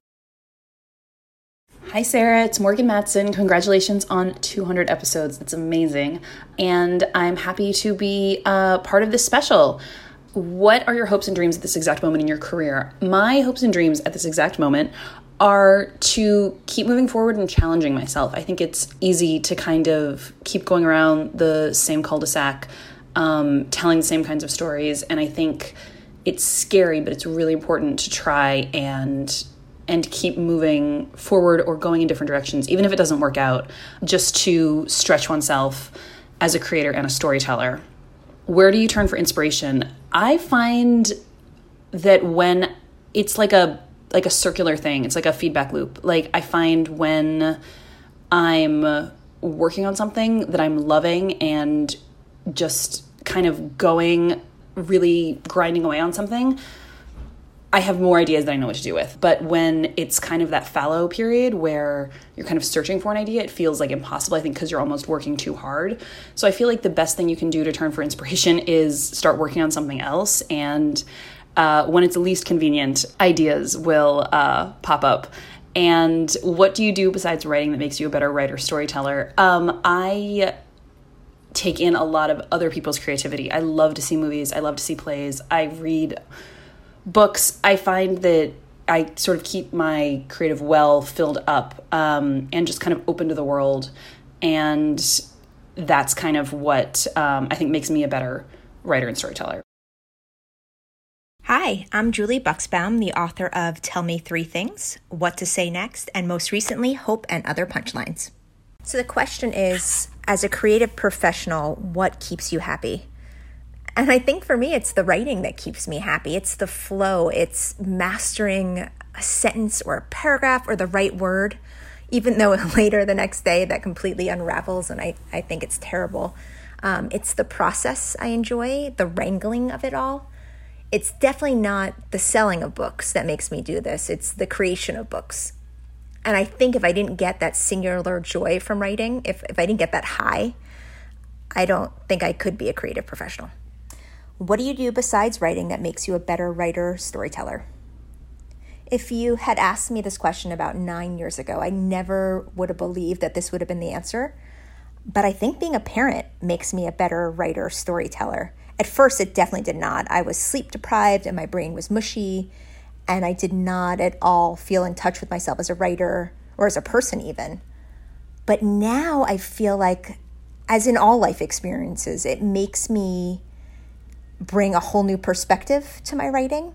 Hi, Sarah. It's Morgan Matson. Congratulations on 200 episodes. That's amazing. And I'm happy to be a part of this special. What are your hopes and dreams at this exact moment in your career? My hopes and dreams at this exact moment are to keep moving forward and challenging myself. I think it's easy to kind of keep going around the same cul de sac um, telling the same kinds of stories. And I think it's scary, but it's really important to try and and keep moving forward or going in different directions, even if it doesn't work out, just to stretch oneself as a creator and a storyteller. Where do you turn for inspiration? I find that when it's like a like a circular thing, it's like a feedback loop. Like I find when I'm working on something that I'm loving and just kind of going really grinding away on something, I have more ideas that I know what to do with. But when it's kind of that fallow period where you're kind of searching for an idea, it feels like impossible, I think, because you're almost working too hard. So I feel like the best thing you can do to turn for inspiration is start working on something else. And uh, when it's least convenient, ideas will uh, pop up. And what do you do besides writing that makes you a better writer storyteller? Um, I take in a lot of other people's creativity. I love to see movies, I love to see plays, I read books. I find that I sort of keep my creative well filled up um, and just kind of open to the world. And that's kind of what um, I think makes me a better writer and storyteller. Hi, I'm Julie Buxbaum, the author of Tell Me Three Things, What to Say Next, and most recently, Hope and Other Punchlines. So the question is as a creative professional, what keeps you happy? And I think for me, it's the writing that keeps me happy. It's the flow, it's mastering a sentence or a paragraph or the right word, even though later the next day that completely unravels and I, I think it's terrible. Um, it's the process I enjoy, the wrangling of it all it's definitely not the selling of books that makes me do this, it's the creation of books. And I think if I didn't get that singular joy from writing, if, if I didn't get that high, I don't think I could be a creative professional. What do you do besides writing that makes you a better writer, storyteller? If you had asked me this question about nine years ago, I never would have believed that this would have been the answer. But I think being a parent makes me a better writer, storyteller. At first, it definitely did not. I was sleep deprived and my brain was mushy, and I did not at all feel in touch with myself as a writer or as a person, even. But now I feel like, as in all life experiences, it makes me bring a whole new perspective to my writing.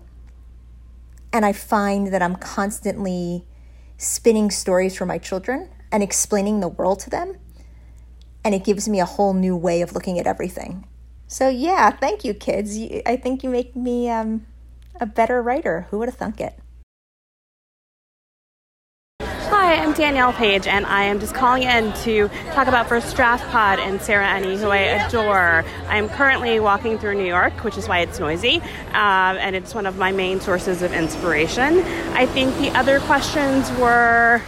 And I find that I'm constantly spinning stories for my children and explaining the world to them. And it gives me a whole new way of looking at everything. So yeah, thank you, kids. I think you make me um, a better writer. Who would have thunk it? Hi, I'm Danielle Paige, and I am just calling in to talk about First Draft Pod and Sarah Enni, who I adore. I'm currently walking through New York, which is why it's noisy, um, and it's one of my main sources of inspiration. I think the other questions were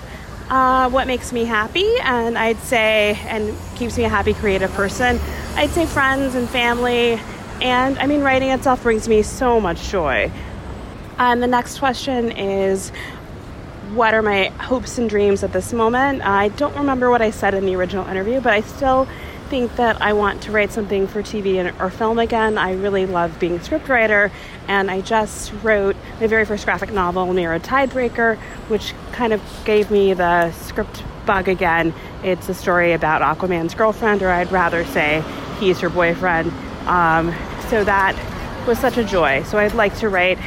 uh, what makes me happy, and I'd say, and keeps me a happy creative person. I'd say friends and family, and I mean, writing itself brings me so much joy. And the next question is, what are my hopes and dreams at this moment? I don't remember what I said in the original interview, but I still think that I want to write something for TV or film again. I really love being a scriptwriter, and I just wrote my very first graphic novel, Mera: Tidebreaker, which kind of gave me the script bug again. It's a story about Aquaman's girlfriend, or I'd rather say he's her boyfriend. Um, so that was such a joy. So I'd like to write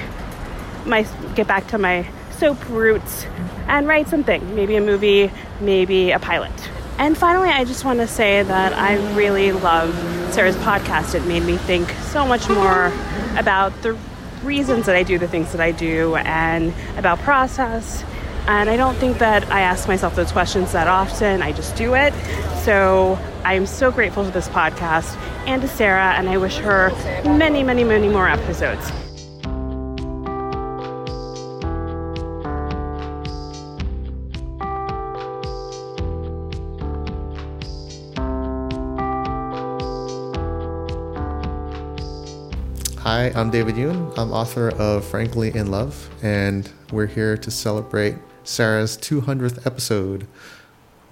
my get back to my soap roots and write something, maybe a movie, maybe a pilot. And finally, I just want to say that I really love Sarah's podcast. It made me think so much more about the reasons that I do the things that I do and about process. And I don't think that I ask myself those questions that often. I just do it. So I'm so grateful to this podcast and to Sarah, and I wish her many, many, many more episodes. Hi, I'm David Yoon. I'm author of Frankly in Love, and we're here to celebrate Sarah's 200th episode.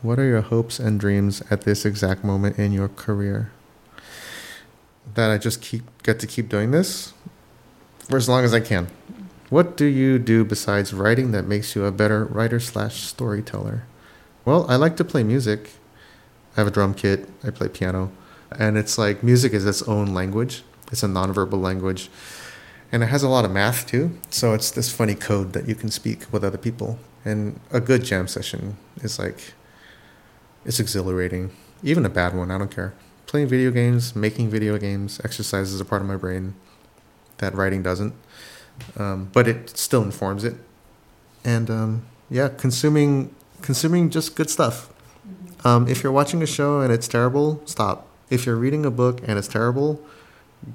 What are your hopes and dreams at this exact moment in your career? That I just keep get to keep doing this for as long as I can. What do you do besides writing that makes you a better writer slash storyteller? Well, I like to play music. I have a drum kit. I play piano, and it's like music is its own language it's a nonverbal language. And it has a lot of math too. So it's this funny code that you can speak with other people. And a good jam session is like, it's exhilarating. Even a bad one, I don't care. Playing video games, making video games, exercise is a part of my brain that writing doesn't. Um, but it still informs it. And um, yeah, consuming consuming just good stuff. Um, if you're watching a show and it's terrible, stop. If you're reading a book and it's terrible,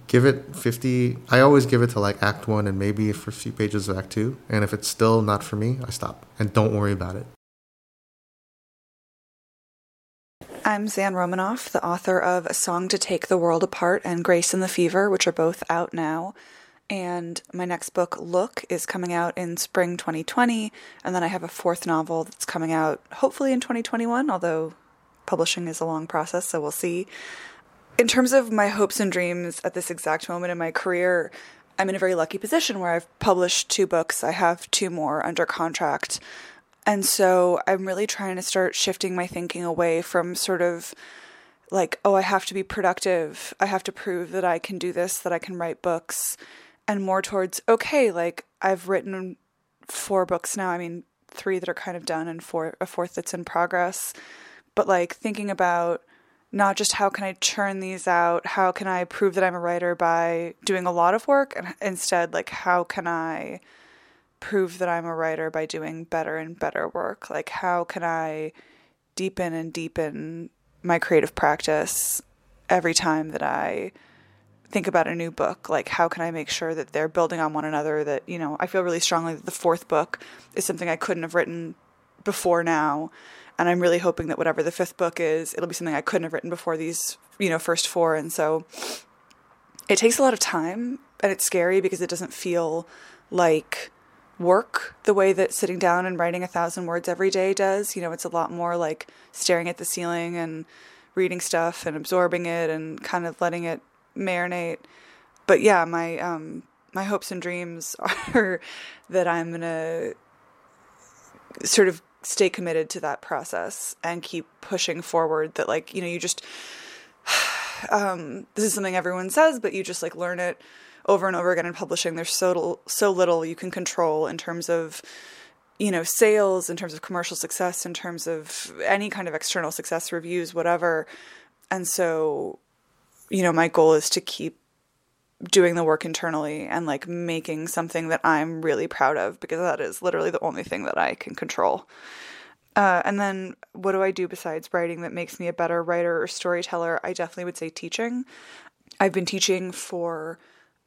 give it 50 i always give it to like act one and maybe for a few pages of act two and if it's still not for me i stop and don't worry about it I'm Zan Romanoff, the author of A Song to Take the World Apart and Grace and the Fever, which are both out now. And my next book, Look, is coming out in spring 2020. And then I have a fourth novel that's coming out hopefully in 2021, although publishing is a long process, so we'll see in terms of my hopes and dreams at this exact moment in my career, I'm in a very lucky position where I've published two books. I have two more under contract. And so I'm really trying to start shifting my thinking away from sort of like, oh, I have to be productive. I have to prove that I can do this, that I can write books. and more towards okay, like I've written four books now. I mean, three that are kind of done and four a fourth that's in progress. But like thinking about not just how can I churn these out, how can I prove that I'm a writer by doing a lot of work, and instead like how can I prove that I'm a writer by doing better and better work? Like how can I deepen and deepen my creative practice every time that I think about a new book? Like how can i make sure that they're building on one another? That you know i feel really strongly that the fourth book is something i couldn't have written before now and i'm really hoping that whatever the fifth book is it'll be something i couldn't have written before these you know first four and so it takes a lot of time and it's scary because it doesn't feel like work the way that sitting down and writing a thousand words every day does you know it's a lot more like staring at the ceiling and reading stuff and absorbing it and kind of letting it marinate. But yeah, my um my hopes and dreams are that I'm gonna sort of stay committed to that process and keep pushing forward. That like you know you just um this is something everyone says, but you just like learn it over and over again in publishing. There's so so little you can control in terms of you know sales in terms of commercial success in terms of any kind of external success reviews whatever and so you know, my goal is to keep doing the work internally and like making something that I'm really proud of because that is literally the only thing that I can control. Uh, and then what do I do besides writing that makes me a better writer or storyteller? I definitely would say teaching. I've been teaching for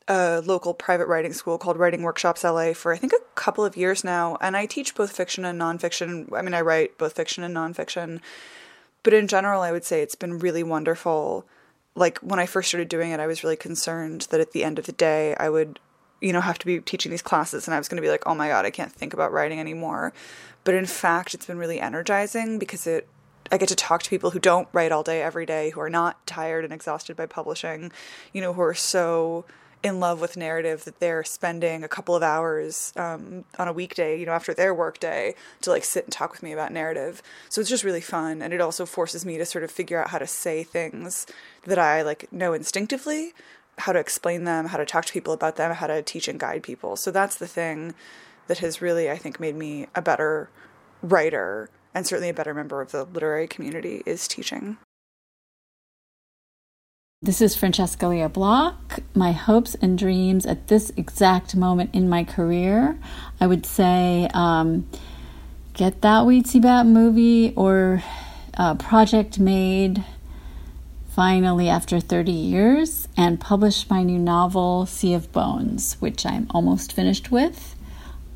a local private writing school called Writing Workshops LA for I think a couple of years now, and I teach both fiction and nonfiction. I mean, I write both fiction and nonfiction, but in general, I would say it's been really wonderful like when I first started doing it, I was really concerned that at the end of the day, I would, you know, have to be teaching these classes and I was going to be like, oh my God, I can't think about writing anymore. But in fact, it's been really energizing because it, I get to talk to people who don't write all day every day, who are not tired and exhausted by publishing, you know, who are so in love with narrative that they're spending a couple of hours um, on a weekday, you know, after their workday to like sit and talk with me about narrative. So it's just really fun, and it also forces me to sort of figure out how to say things that I like know instinctively, how to explain them, how to talk to people about them, how to teach and guide people. So that's the thing that has really, I think, made me a better writer and certainly a better member of the literary community is teaching. This is Francesca Lia Block. My hopes and dreams at this exact moment in my career, I would say um, get that Weetzie Bat movie or uh, project made finally after 30 years and publish my new novel, Sea of Bones, which I'm almost finished with.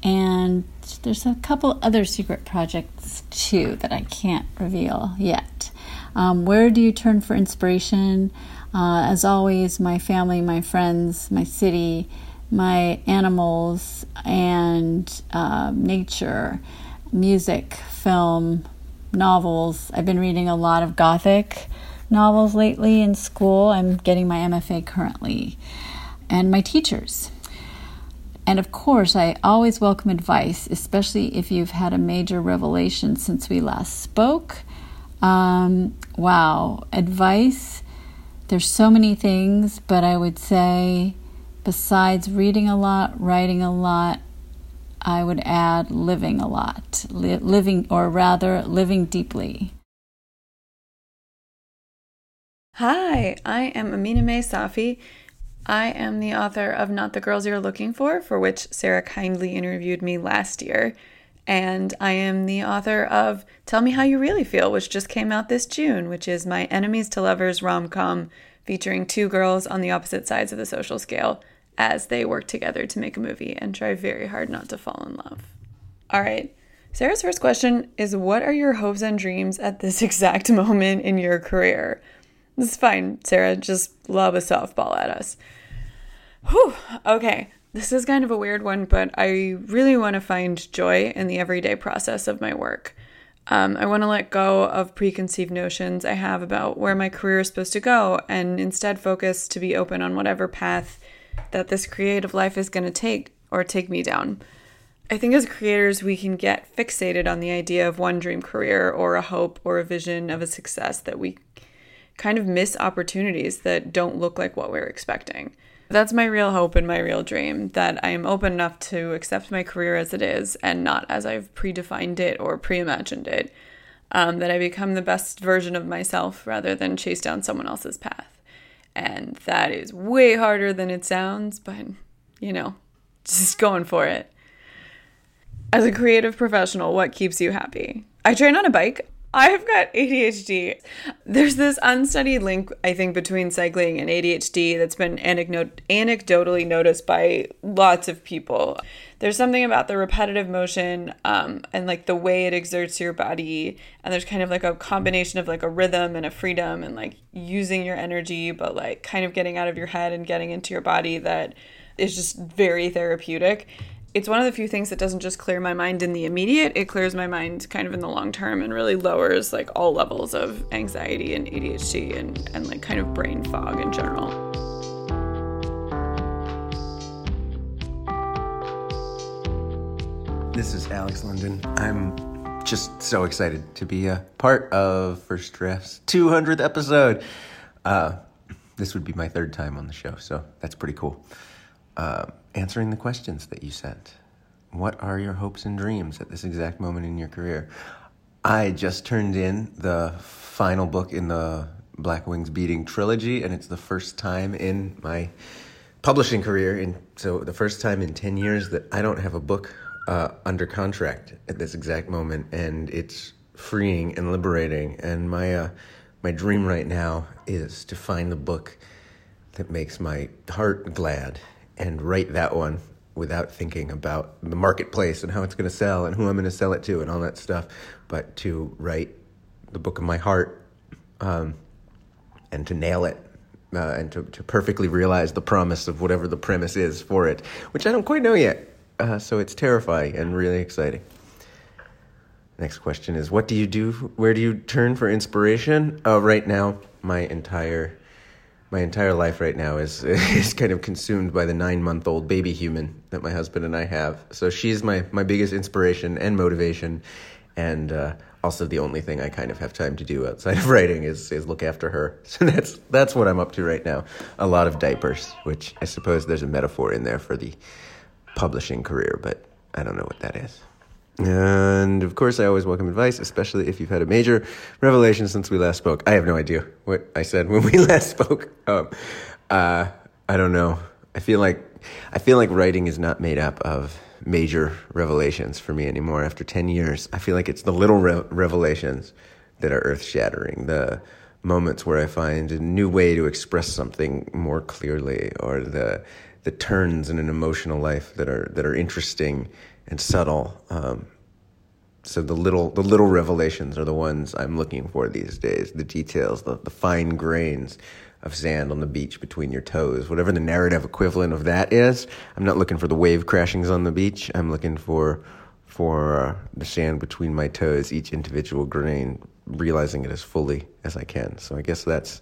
And there's a couple other secret projects too that I can't reveal yet. Um, where do you turn for inspiration? Uh, as always, my family, my friends, my city, my animals, and uh, nature, music, film, novels. I've been reading a lot of Gothic novels lately in school. I'm getting my MFA currently, and my teachers. And of course, I always welcome advice, especially if you've had a major revelation since we last spoke. Um, wow, advice there's so many things, but I would say besides reading a lot, writing a lot, I would add living a lot, li- living, or rather, living deeply. Hi, I am Aminah Mae Safi. I am the author of Not the Girls You're Looking For, for which Sarah kindly interviewed me last year. And I am the author of Tell Me How You Really Feel, which just came out this June, which is my enemies to lovers rom com featuring two girls on the opposite sides of the social scale as they work together to make a movie and try very hard not to fall in love. All right. Sarah's first question is What are your hopes and dreams at this exact moment in your career? This is fine, Sarah. Just lob a softball at us. Whew. Okay. This is kind of a weird one, but I really want to find joy in the everyday process of my work. Um, I want to let go of preconceived notions I have about where my career is supposed to go and instead focus to be open on whatever path that this creative life is going to take or take me down. I think as creators, we can get fixated on the idea of one dream career or a hope or a vision of a success that we kind of miss opportunities that don't look like what we're expecting. That's my real hope and my real dream that I am open enough to accept my career as it is and not as I've predefined it or pre-imagined it. Um, that I become the best version of myself rather than chase down someone else's path. And that is way harder than it sounds, but you know, just going for it. As a creative professional, what keeps you happy? I train on a bike. I've got ADHD. There's this unstudied link, I think, between cycling and ADHD that's been anecdot- anecdotally noticed by lots of people. There's something about the repetitive motion um, and like the way it exerts your body. And there's kind of like a combination of like a rhythm and a freedom and like using your energy, but like kind of getting out of your head and getting into your body that is just very therapeutic it's one of the few things that doesn't just clear my mind in the immediate, it clears my mind kind of in the long term and really lowers like all levels of anxiety and ADHD and, and like kind of brain fog in general. This is Alex London. I'm just so excited to be a part of First Draft's 200th episode. Uh, this would be my third time on the show, so that's pretty cool. Uh, answering the questions that you sent. What are your hopes and dreams at this exact moment in your career? I just turned in the final book in the Black Wings Beating trilogy, and it's the first time in my publishing career, and so the first time in 10 years that I don't have a book uh, under contract at this exact moment, and it's freeing and liberating. And my uh, my dream right now is to find the book that makes my heart glad and write that one without thinking about the marketplace and how it's going to sell and who I'm going to sell it to and all that stuff, but to write the book of my heart um, and to nail it uh, and to, to perfectly realize the promise of whatever the premise is for it, which I don't quite know yet. Uh, so it's terrifying and really exciting. Next question is What do you do? Where do you turn for inspiration? Uh, right now, my entire my entire life right now is is kind of consumed by the nine month old baby human that my husband and I have. So she's my my biggest inspiration and motivation, and uh, also the only thing I kind of have time to do outside of writing is is look after her. So that's that's what I'm up to right now. A lot of diapers, which I suppose there's a metaphor in there for the publishing career, but I don't know what that is. And of course, I always welcome advice, especially if you've had a major revelation since we last spoke. I have no idea what I said when we last spoke. Um, uh, I don't know. I feel like I feel like writing is not made up of major revelations for me anymore. After ten years, I feel like it's the little re- revelations that are earth shattering. The moments where I find a new way to express something more clearly, or the the turns in an emotional life that are that are interesting and subtle. Um, so the little the little revelations are the ones I'm looking for these days. The details, the, the fine grains of sand on the beach between your toes, whatever the narrative equivalent of that is. I'm not looking for the wave crashings on the beach. I'm looking for for uh, the sand between my toes, each individual grain, realizing it as fully as I can. So I guess that's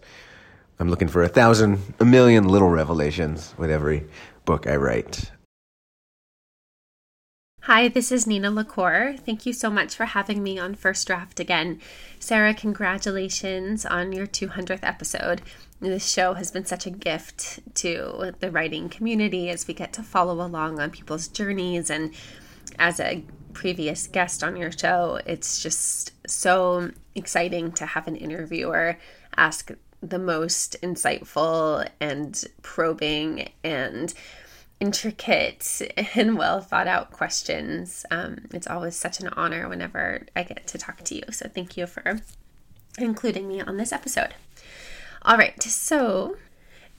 I'm looking for a thousand, a million little revelations with every book I write. Hi, this is Nina LaCour. Thank you so much for having me on First Draft again. Sarah, congratulations on your 200th episode. This show has been such a gift to the writing community as we get to follow along on people's journeys. And as a previous guest on your show, it's just so exciting to have an interviewer ask the most insightful and probing and intricate and well thought out questions. Um, it's always such an honor whenever I get to talk to you. So thank you for including me on this episode. All right, so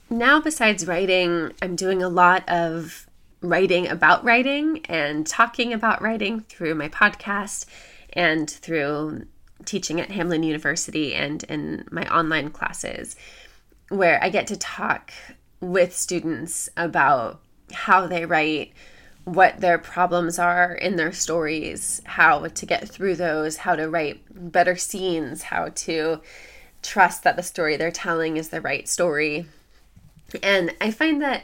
now besides writing, I'm doing a lot of writing about writing and talking about writing through my podcast and through teaching at Hamline University and in my online classes, where I get to talk with students about how they write, what their problems are in their stories, how to get through those, how to write better scenes, how to trust that the story they're telling is the right story. And I find that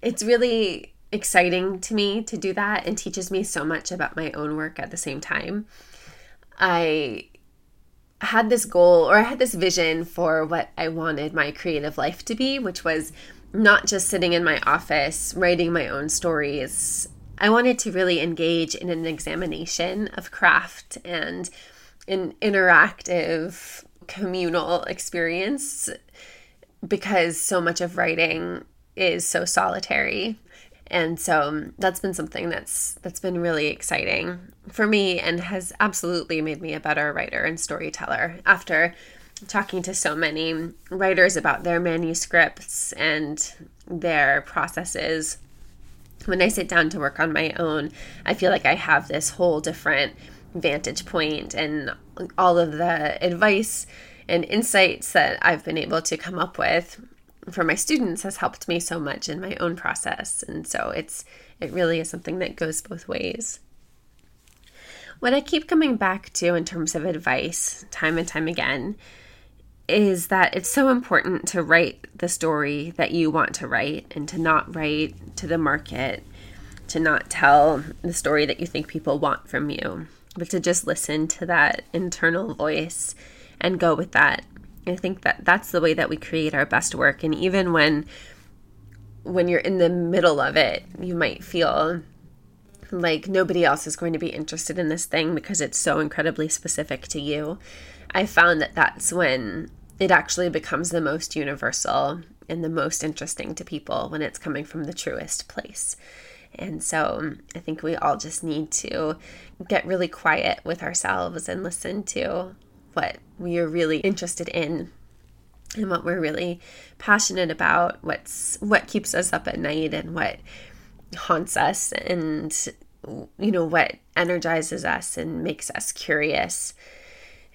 it's really exciting to me to do that and teaches me so much about my own work at the same time. I had this goal or I had this vision for what I wanted my creative life to be, which was not just sitting in my office writing my own stories. I wanted to really engage in an examination of craft and an interactive communal experience because so much of writing is so solitary. And so um, that's been something that's that's been really exciting for me and has absolutely made me a better writer and storyteller after talking to so many writers about their manuscripts and their processes. When I sit down to work on my own, I feel like I have this whole different vantage point and all of the advice and insights that I've been able to come up with for my students has helped me so much in my own process. And so it's it really is something that goes both ways. What I keep coming back to in terms of advice, time and time again, is that it's so important to write the story that you want to write and to not write to the market, to not tell the story that you think people want from you, but to just listen to that internal voice and go with that. I think that that's the way that we create our best work and even when when you're in the middle of it, you might feel like nobody else is going to be interested in this thing because it's so incredibly specific to you. I found that that's when it actually becomes the most universal and the most interesting to people when it's coming from the truest place. And so um, I think we all just need to get really quiet with ourselves and listen to what we are really interested in and what we're really passionate about, what's what keeps us up at night and what haunts us and you know what energizes us and makes us curious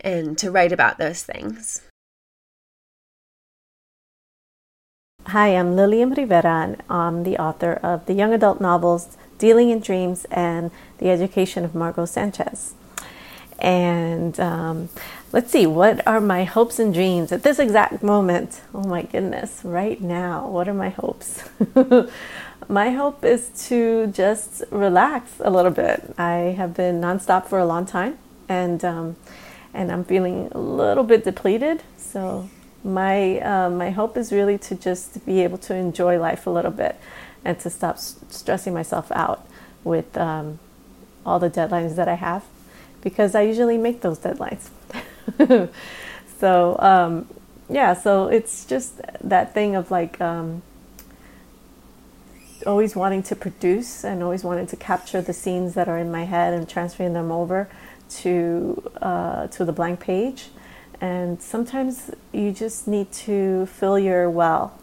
and to write about those things. Hi, I'm Lilliam Rivera, and I'm the author of the young adult novels Dealing in Dreams and The Education of Margot Sanchez. And um, let's see, what are my hopes and dreams at this exact moment? Oh my goodness, right now, what are my hopes? my hope is to just relax a little bit. I have been nonstop for a long time, and um, and I'm feeling a little bit depleted. So my uh, my hope is really to just be able to enjoy life a little bit and to stop s- stressing myself out with um, all the deadlines that I have because I usually make those deadlines. so um, yeah, so it's just that thing of like um, always wanting to produce and always wanting to capture the scenes that are in my head and transferring them over to uh, to the blank page and sometimes you just need to fill your well,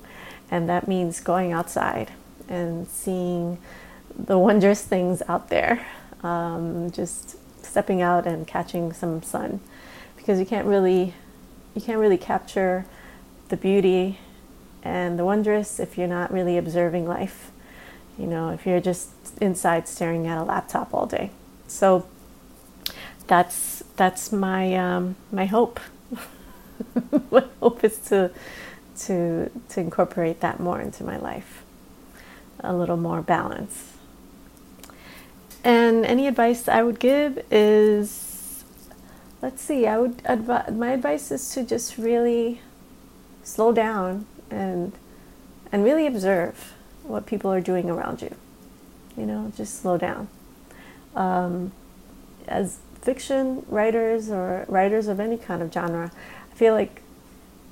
and that means going outside and seeing the wondrous things out there. Um, just stepping out and catching some sun, because you can't really you can't really capture the beauty and the wondrous if you're not really observing life. You know, if you're just inside staring at a laptop all day. So that's that's my um, my hope my hope is to to to incorporate that more into my life, a little more balance. And any advice I would give is, let's see, I would advi- my advice is to just really slow down and and really observe what people are doing around you. You know, just slow down. Um, as fiction writers or writers of any kind of genre, feel like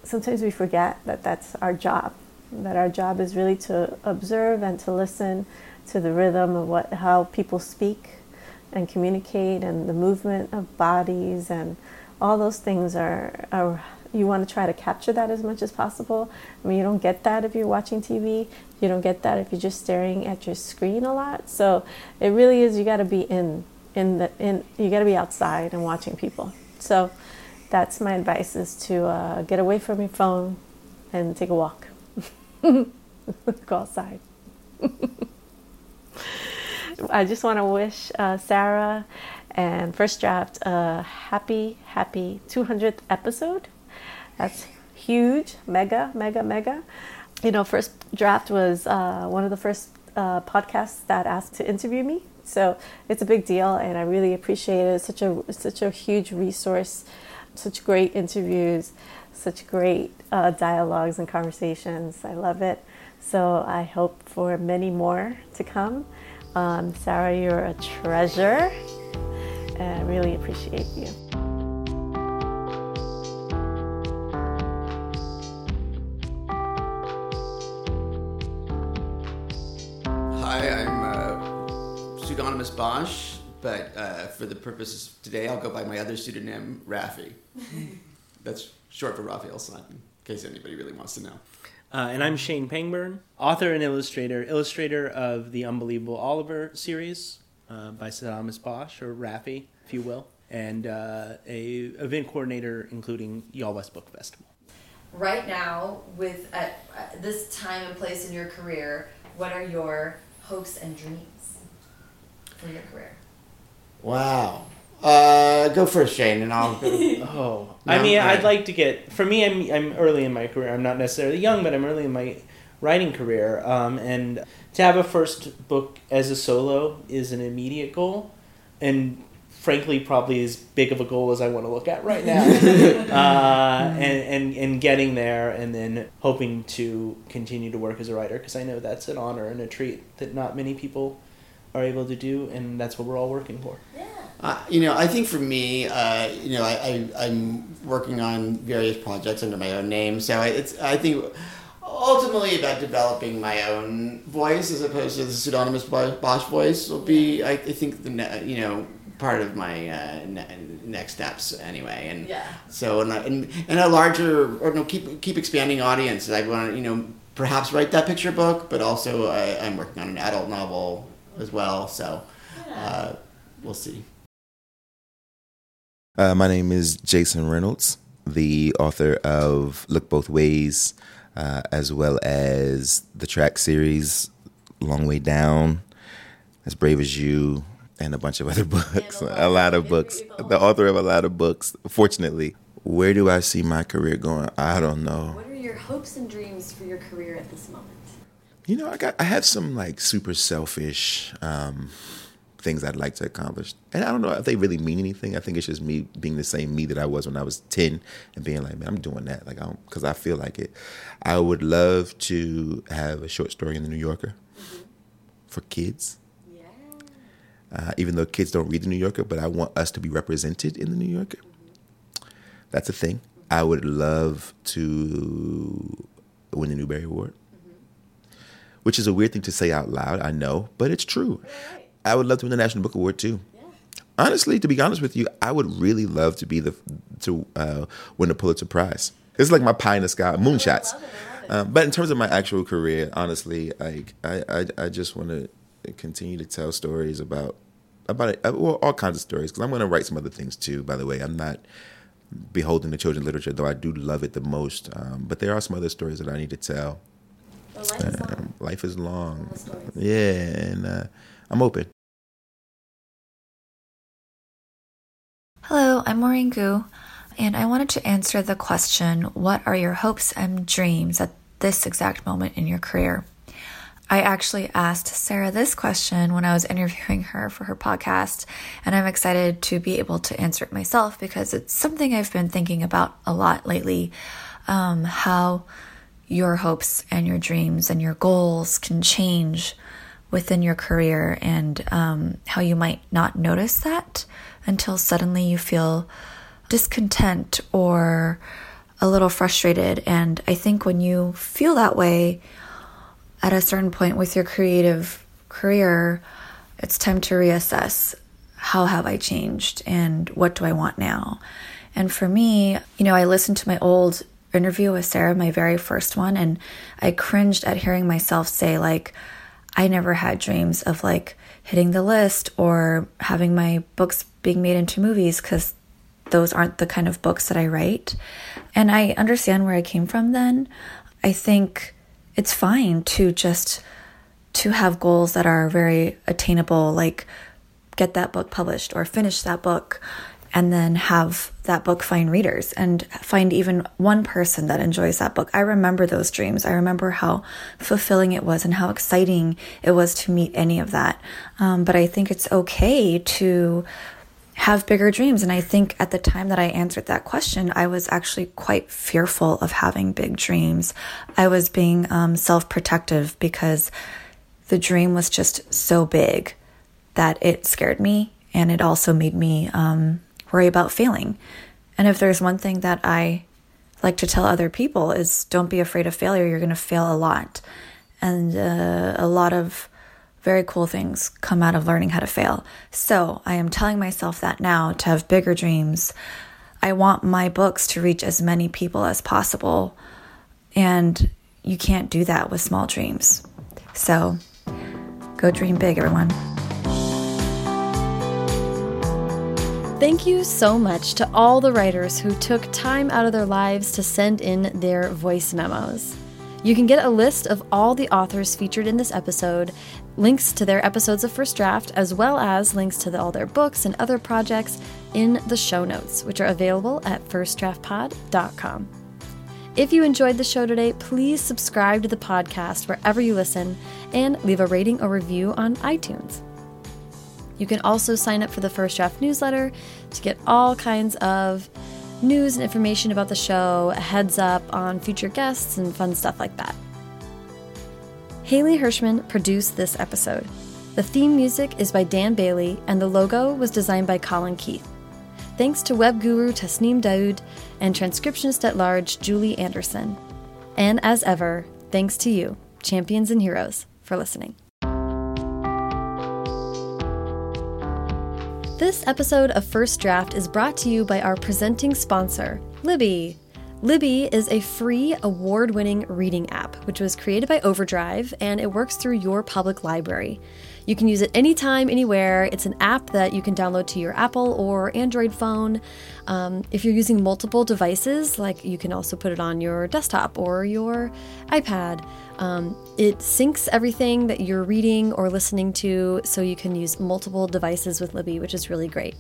sometimes we forget that that's our job, that our job is really to observe and to listen to the rhythm of what how people speak and communicate and the movement of bodies and all those things are, are you want to try to capture that as much as possible. I mean, you don't get that if you're watching TV. You don't get that if you're just staring at your screen a lot. So it really is. You got to be in in the in. You got to be outside and watching people. So that's my advice is to uh, get away from your phone and take a walk. Go outside. I just want to wish uh, sarah and first draft a happy happy 200th episode. That's huge. Mega mega mega. You know first draft was uh, one of the first uh, podcasts that asked to interview me. So it's a big deal and i really appreciate it. It's such a such a huge resource such great interviews, such great uh, dialogues and conversations. I love it. So I hope for many more to come. Um, Sarah, you're a treasure, and I really appreciate you. Hi, I'm uh, pseudonymous Bosch, but uh, for the purposes of today, I'll go by my other pseudonym, Rafi. That's short for Raphael Sun, in case anybody really wants to know. Uh, and I'm Shane Pangburn, author and illustrator, illustrator of the Unbelievable Oliver series uh, by Pseudonymous Bosch, or Rafi, if you will, and uh, a event coordinator including YALLWEST Book Festival. Right now, with at, at this time and place in your career, what are your hopes and dreams for your career? Wow. Uh, go first, Shane, and I'll. oh, I mean, All I'd like to get. For me, I'm I'm early in my career. I'm not necessarily young, but I'm early in my writing career. Um, and to have a first book as a solo is an immediate goal, and frankly, probably as big of a goal as I want to look at right now. uh, and, and and getting there, and then hoping to continue to work as a writer because I know that's an honor and a treat that not many people are able to do, and that's what we're all working for. Uh, you know, I think for me, uh, you know, I, I I'm working on various projects under my own name, so I, it's I think ultimately about developing my own voice as opposed to the pseudonymous Bosch voice will be I, I think the you know part of my uh, ne- next steps anyway, and Yeah. so and and, and a larger or no keep keep expanding audience. I want to you know perhaps write that picture book, but also I, I'm working on an adult novel as well, so uh, we'll see. Uh, my name is Jason Reynolds, the author of Look Both Ways, uh, as well as the track series Long Way Down, As Brave as You, and a bunch of other books. a lot of books. The author of a lot of books, fortunately. Where do I see my career going? I don't know. What are your hopes and dreams for your career at this moment? You know, I got I have some like super selfish um, things I'd like to accomplish, and I don't know if they really mean anything. I think it's just me being the same me that I was when I was ten, and being like, man, I'm doing that, like, I because I feel like it. I would love to have a short story in the New Yorker for kids. Uh, even though kids don't read the New Yorker, but I want us to be represented in the New Yorker. That's a thing. I would love to win the Newbery Award which is a weird thing to say out loud, I know, but it's true. I would love to win the National Book Award too. Honestly, to be honest with you, I would really love to be the to uh, win the Pulitzer Prize. It's like my pie in the sky, moonshots. Um, but in terms of my actual career, honestly, like I, I, I just want to continue to tell stories about about it, uh, well, all kinds of stories. Because I'm going to write some other things too. By the way, I'm not beholden to children's literature, though I do love it the most. Um, but there are some other stories that I need to tell. Um, life is long. Yeah, and uh, I'm open. Hello, I'm Maureen Goo, and I wanted to answer the question What are your hopes and dreams at this exact moment in your career? I actually asked Sarah this question when I was interviewing her for her podcast, and I'm excited to be able to answer it myself because it's something I've been thinking about a lot lately. Um, how your hopes and your dreams and your goals can change within your career, and um, how you might not notice that until suddenly you feel discontent or a little frustrated. And I think when you feel that way at a certain point with your creative career, it's time to reassess how have I changed and what do I want now? And for me, you know, I listened to my old interview with Sarah, my very first one, and I cringed at hearing myself say, like, I never had dreams of like hitting the list or having my books being made into movies because those aren't the kind of books that I write. And I understand where I came from then. I think it's fine to just to have goals that are very attainable like get that book published or finish that book and then have that book find readers and find even one person that enjoys that book. I remember those dreams. I remember how fulfilling it was and how exciting it was to meet any of that. Um, but I think it's okay to have bigger dreams. And I think at the time that I answered that question, I was actually quite fearful of having big dreams. I was being um, self protective because the dream was just so big that it scared me and it also made me um, worry about failing. And if there's one thing that I like to tell other people is don't be afraid of failure. You're going to fail a lot. And uh, a lot of very cool things come out of learning how to fail. So I am telling myself that now to have bigger dreams. I want my books to reach as many people as possible. And you can't do that with small dreams. So go dream big, everyone. Thank you so much to all the writers who took time out of their lives to send in their voice memos. You can get a list of all the authors featured in this episode, links to their episodes of First Draft, as well as links to the, all their books and other projects in the show notes, which are available at firstdraftpod.com. If you enjoyed the show today, please subscribe to the podcast wherever you listen and leave a rating or review on iTunes. You can also sign up for the First Draft newsletter to get all kinds of news and information about the show, a heads up on future guests, and fun stuff like that. Haley Hirschman produced this episode. The theme music is by Dan Bailey, and the logo was designed by Colin Keith. Thanks to web guru Tasneem Daoud and transcriptionist at large Julie Anderson. And as ever, thanks to you, champions and heroes, for listening. This episode of First Draft is brought to you by our presenting sponsor, Libby. Libby is a free award winning reading app, which was created by Overdrive and it works through your public library. You can use it anytime, anywhere. It's an app that you can download to your Apple or Android phone. Um, if you're using multiple devices, like you can also put it on your desktop or your iPad. Um, it syncs everything that you're reading or listening to so you can use multiple devices with Libby, which is really great.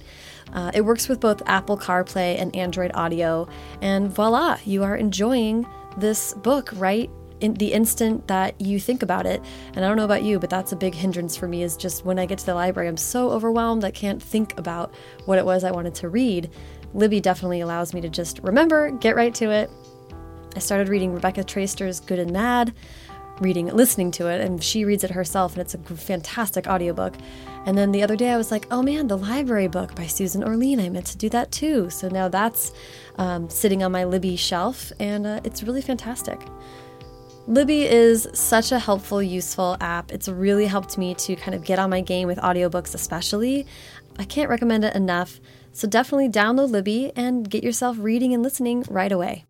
Uh, it works with both Apple CarPlay and Android Auto, and voila, you are enjoying this book right in the instant that you think about it. And I don't know about you, but that's a big hindrance for me is just when I get to the library, I'm so overwhelmed I can't think about what it was I wanted to read. Libby definitely allows me to just remember, get right to it. I started reading Rebecca Traister's Good and Mad, reading, listening to it, and she reads it herself, and it's a fantastic audiobook. And then the other day I was like, oh man, the library book by Susan Orlean, I meant to do that too. So now that's um, sitting on my Libby shelf, and uh, it's really fantastic. Libby is such a helpful, useful app. It's really helped me to kind of get on my game with audiobooks, especially. I can't recommend it enough. So definitely download Libby and get yourself reading and listening right away.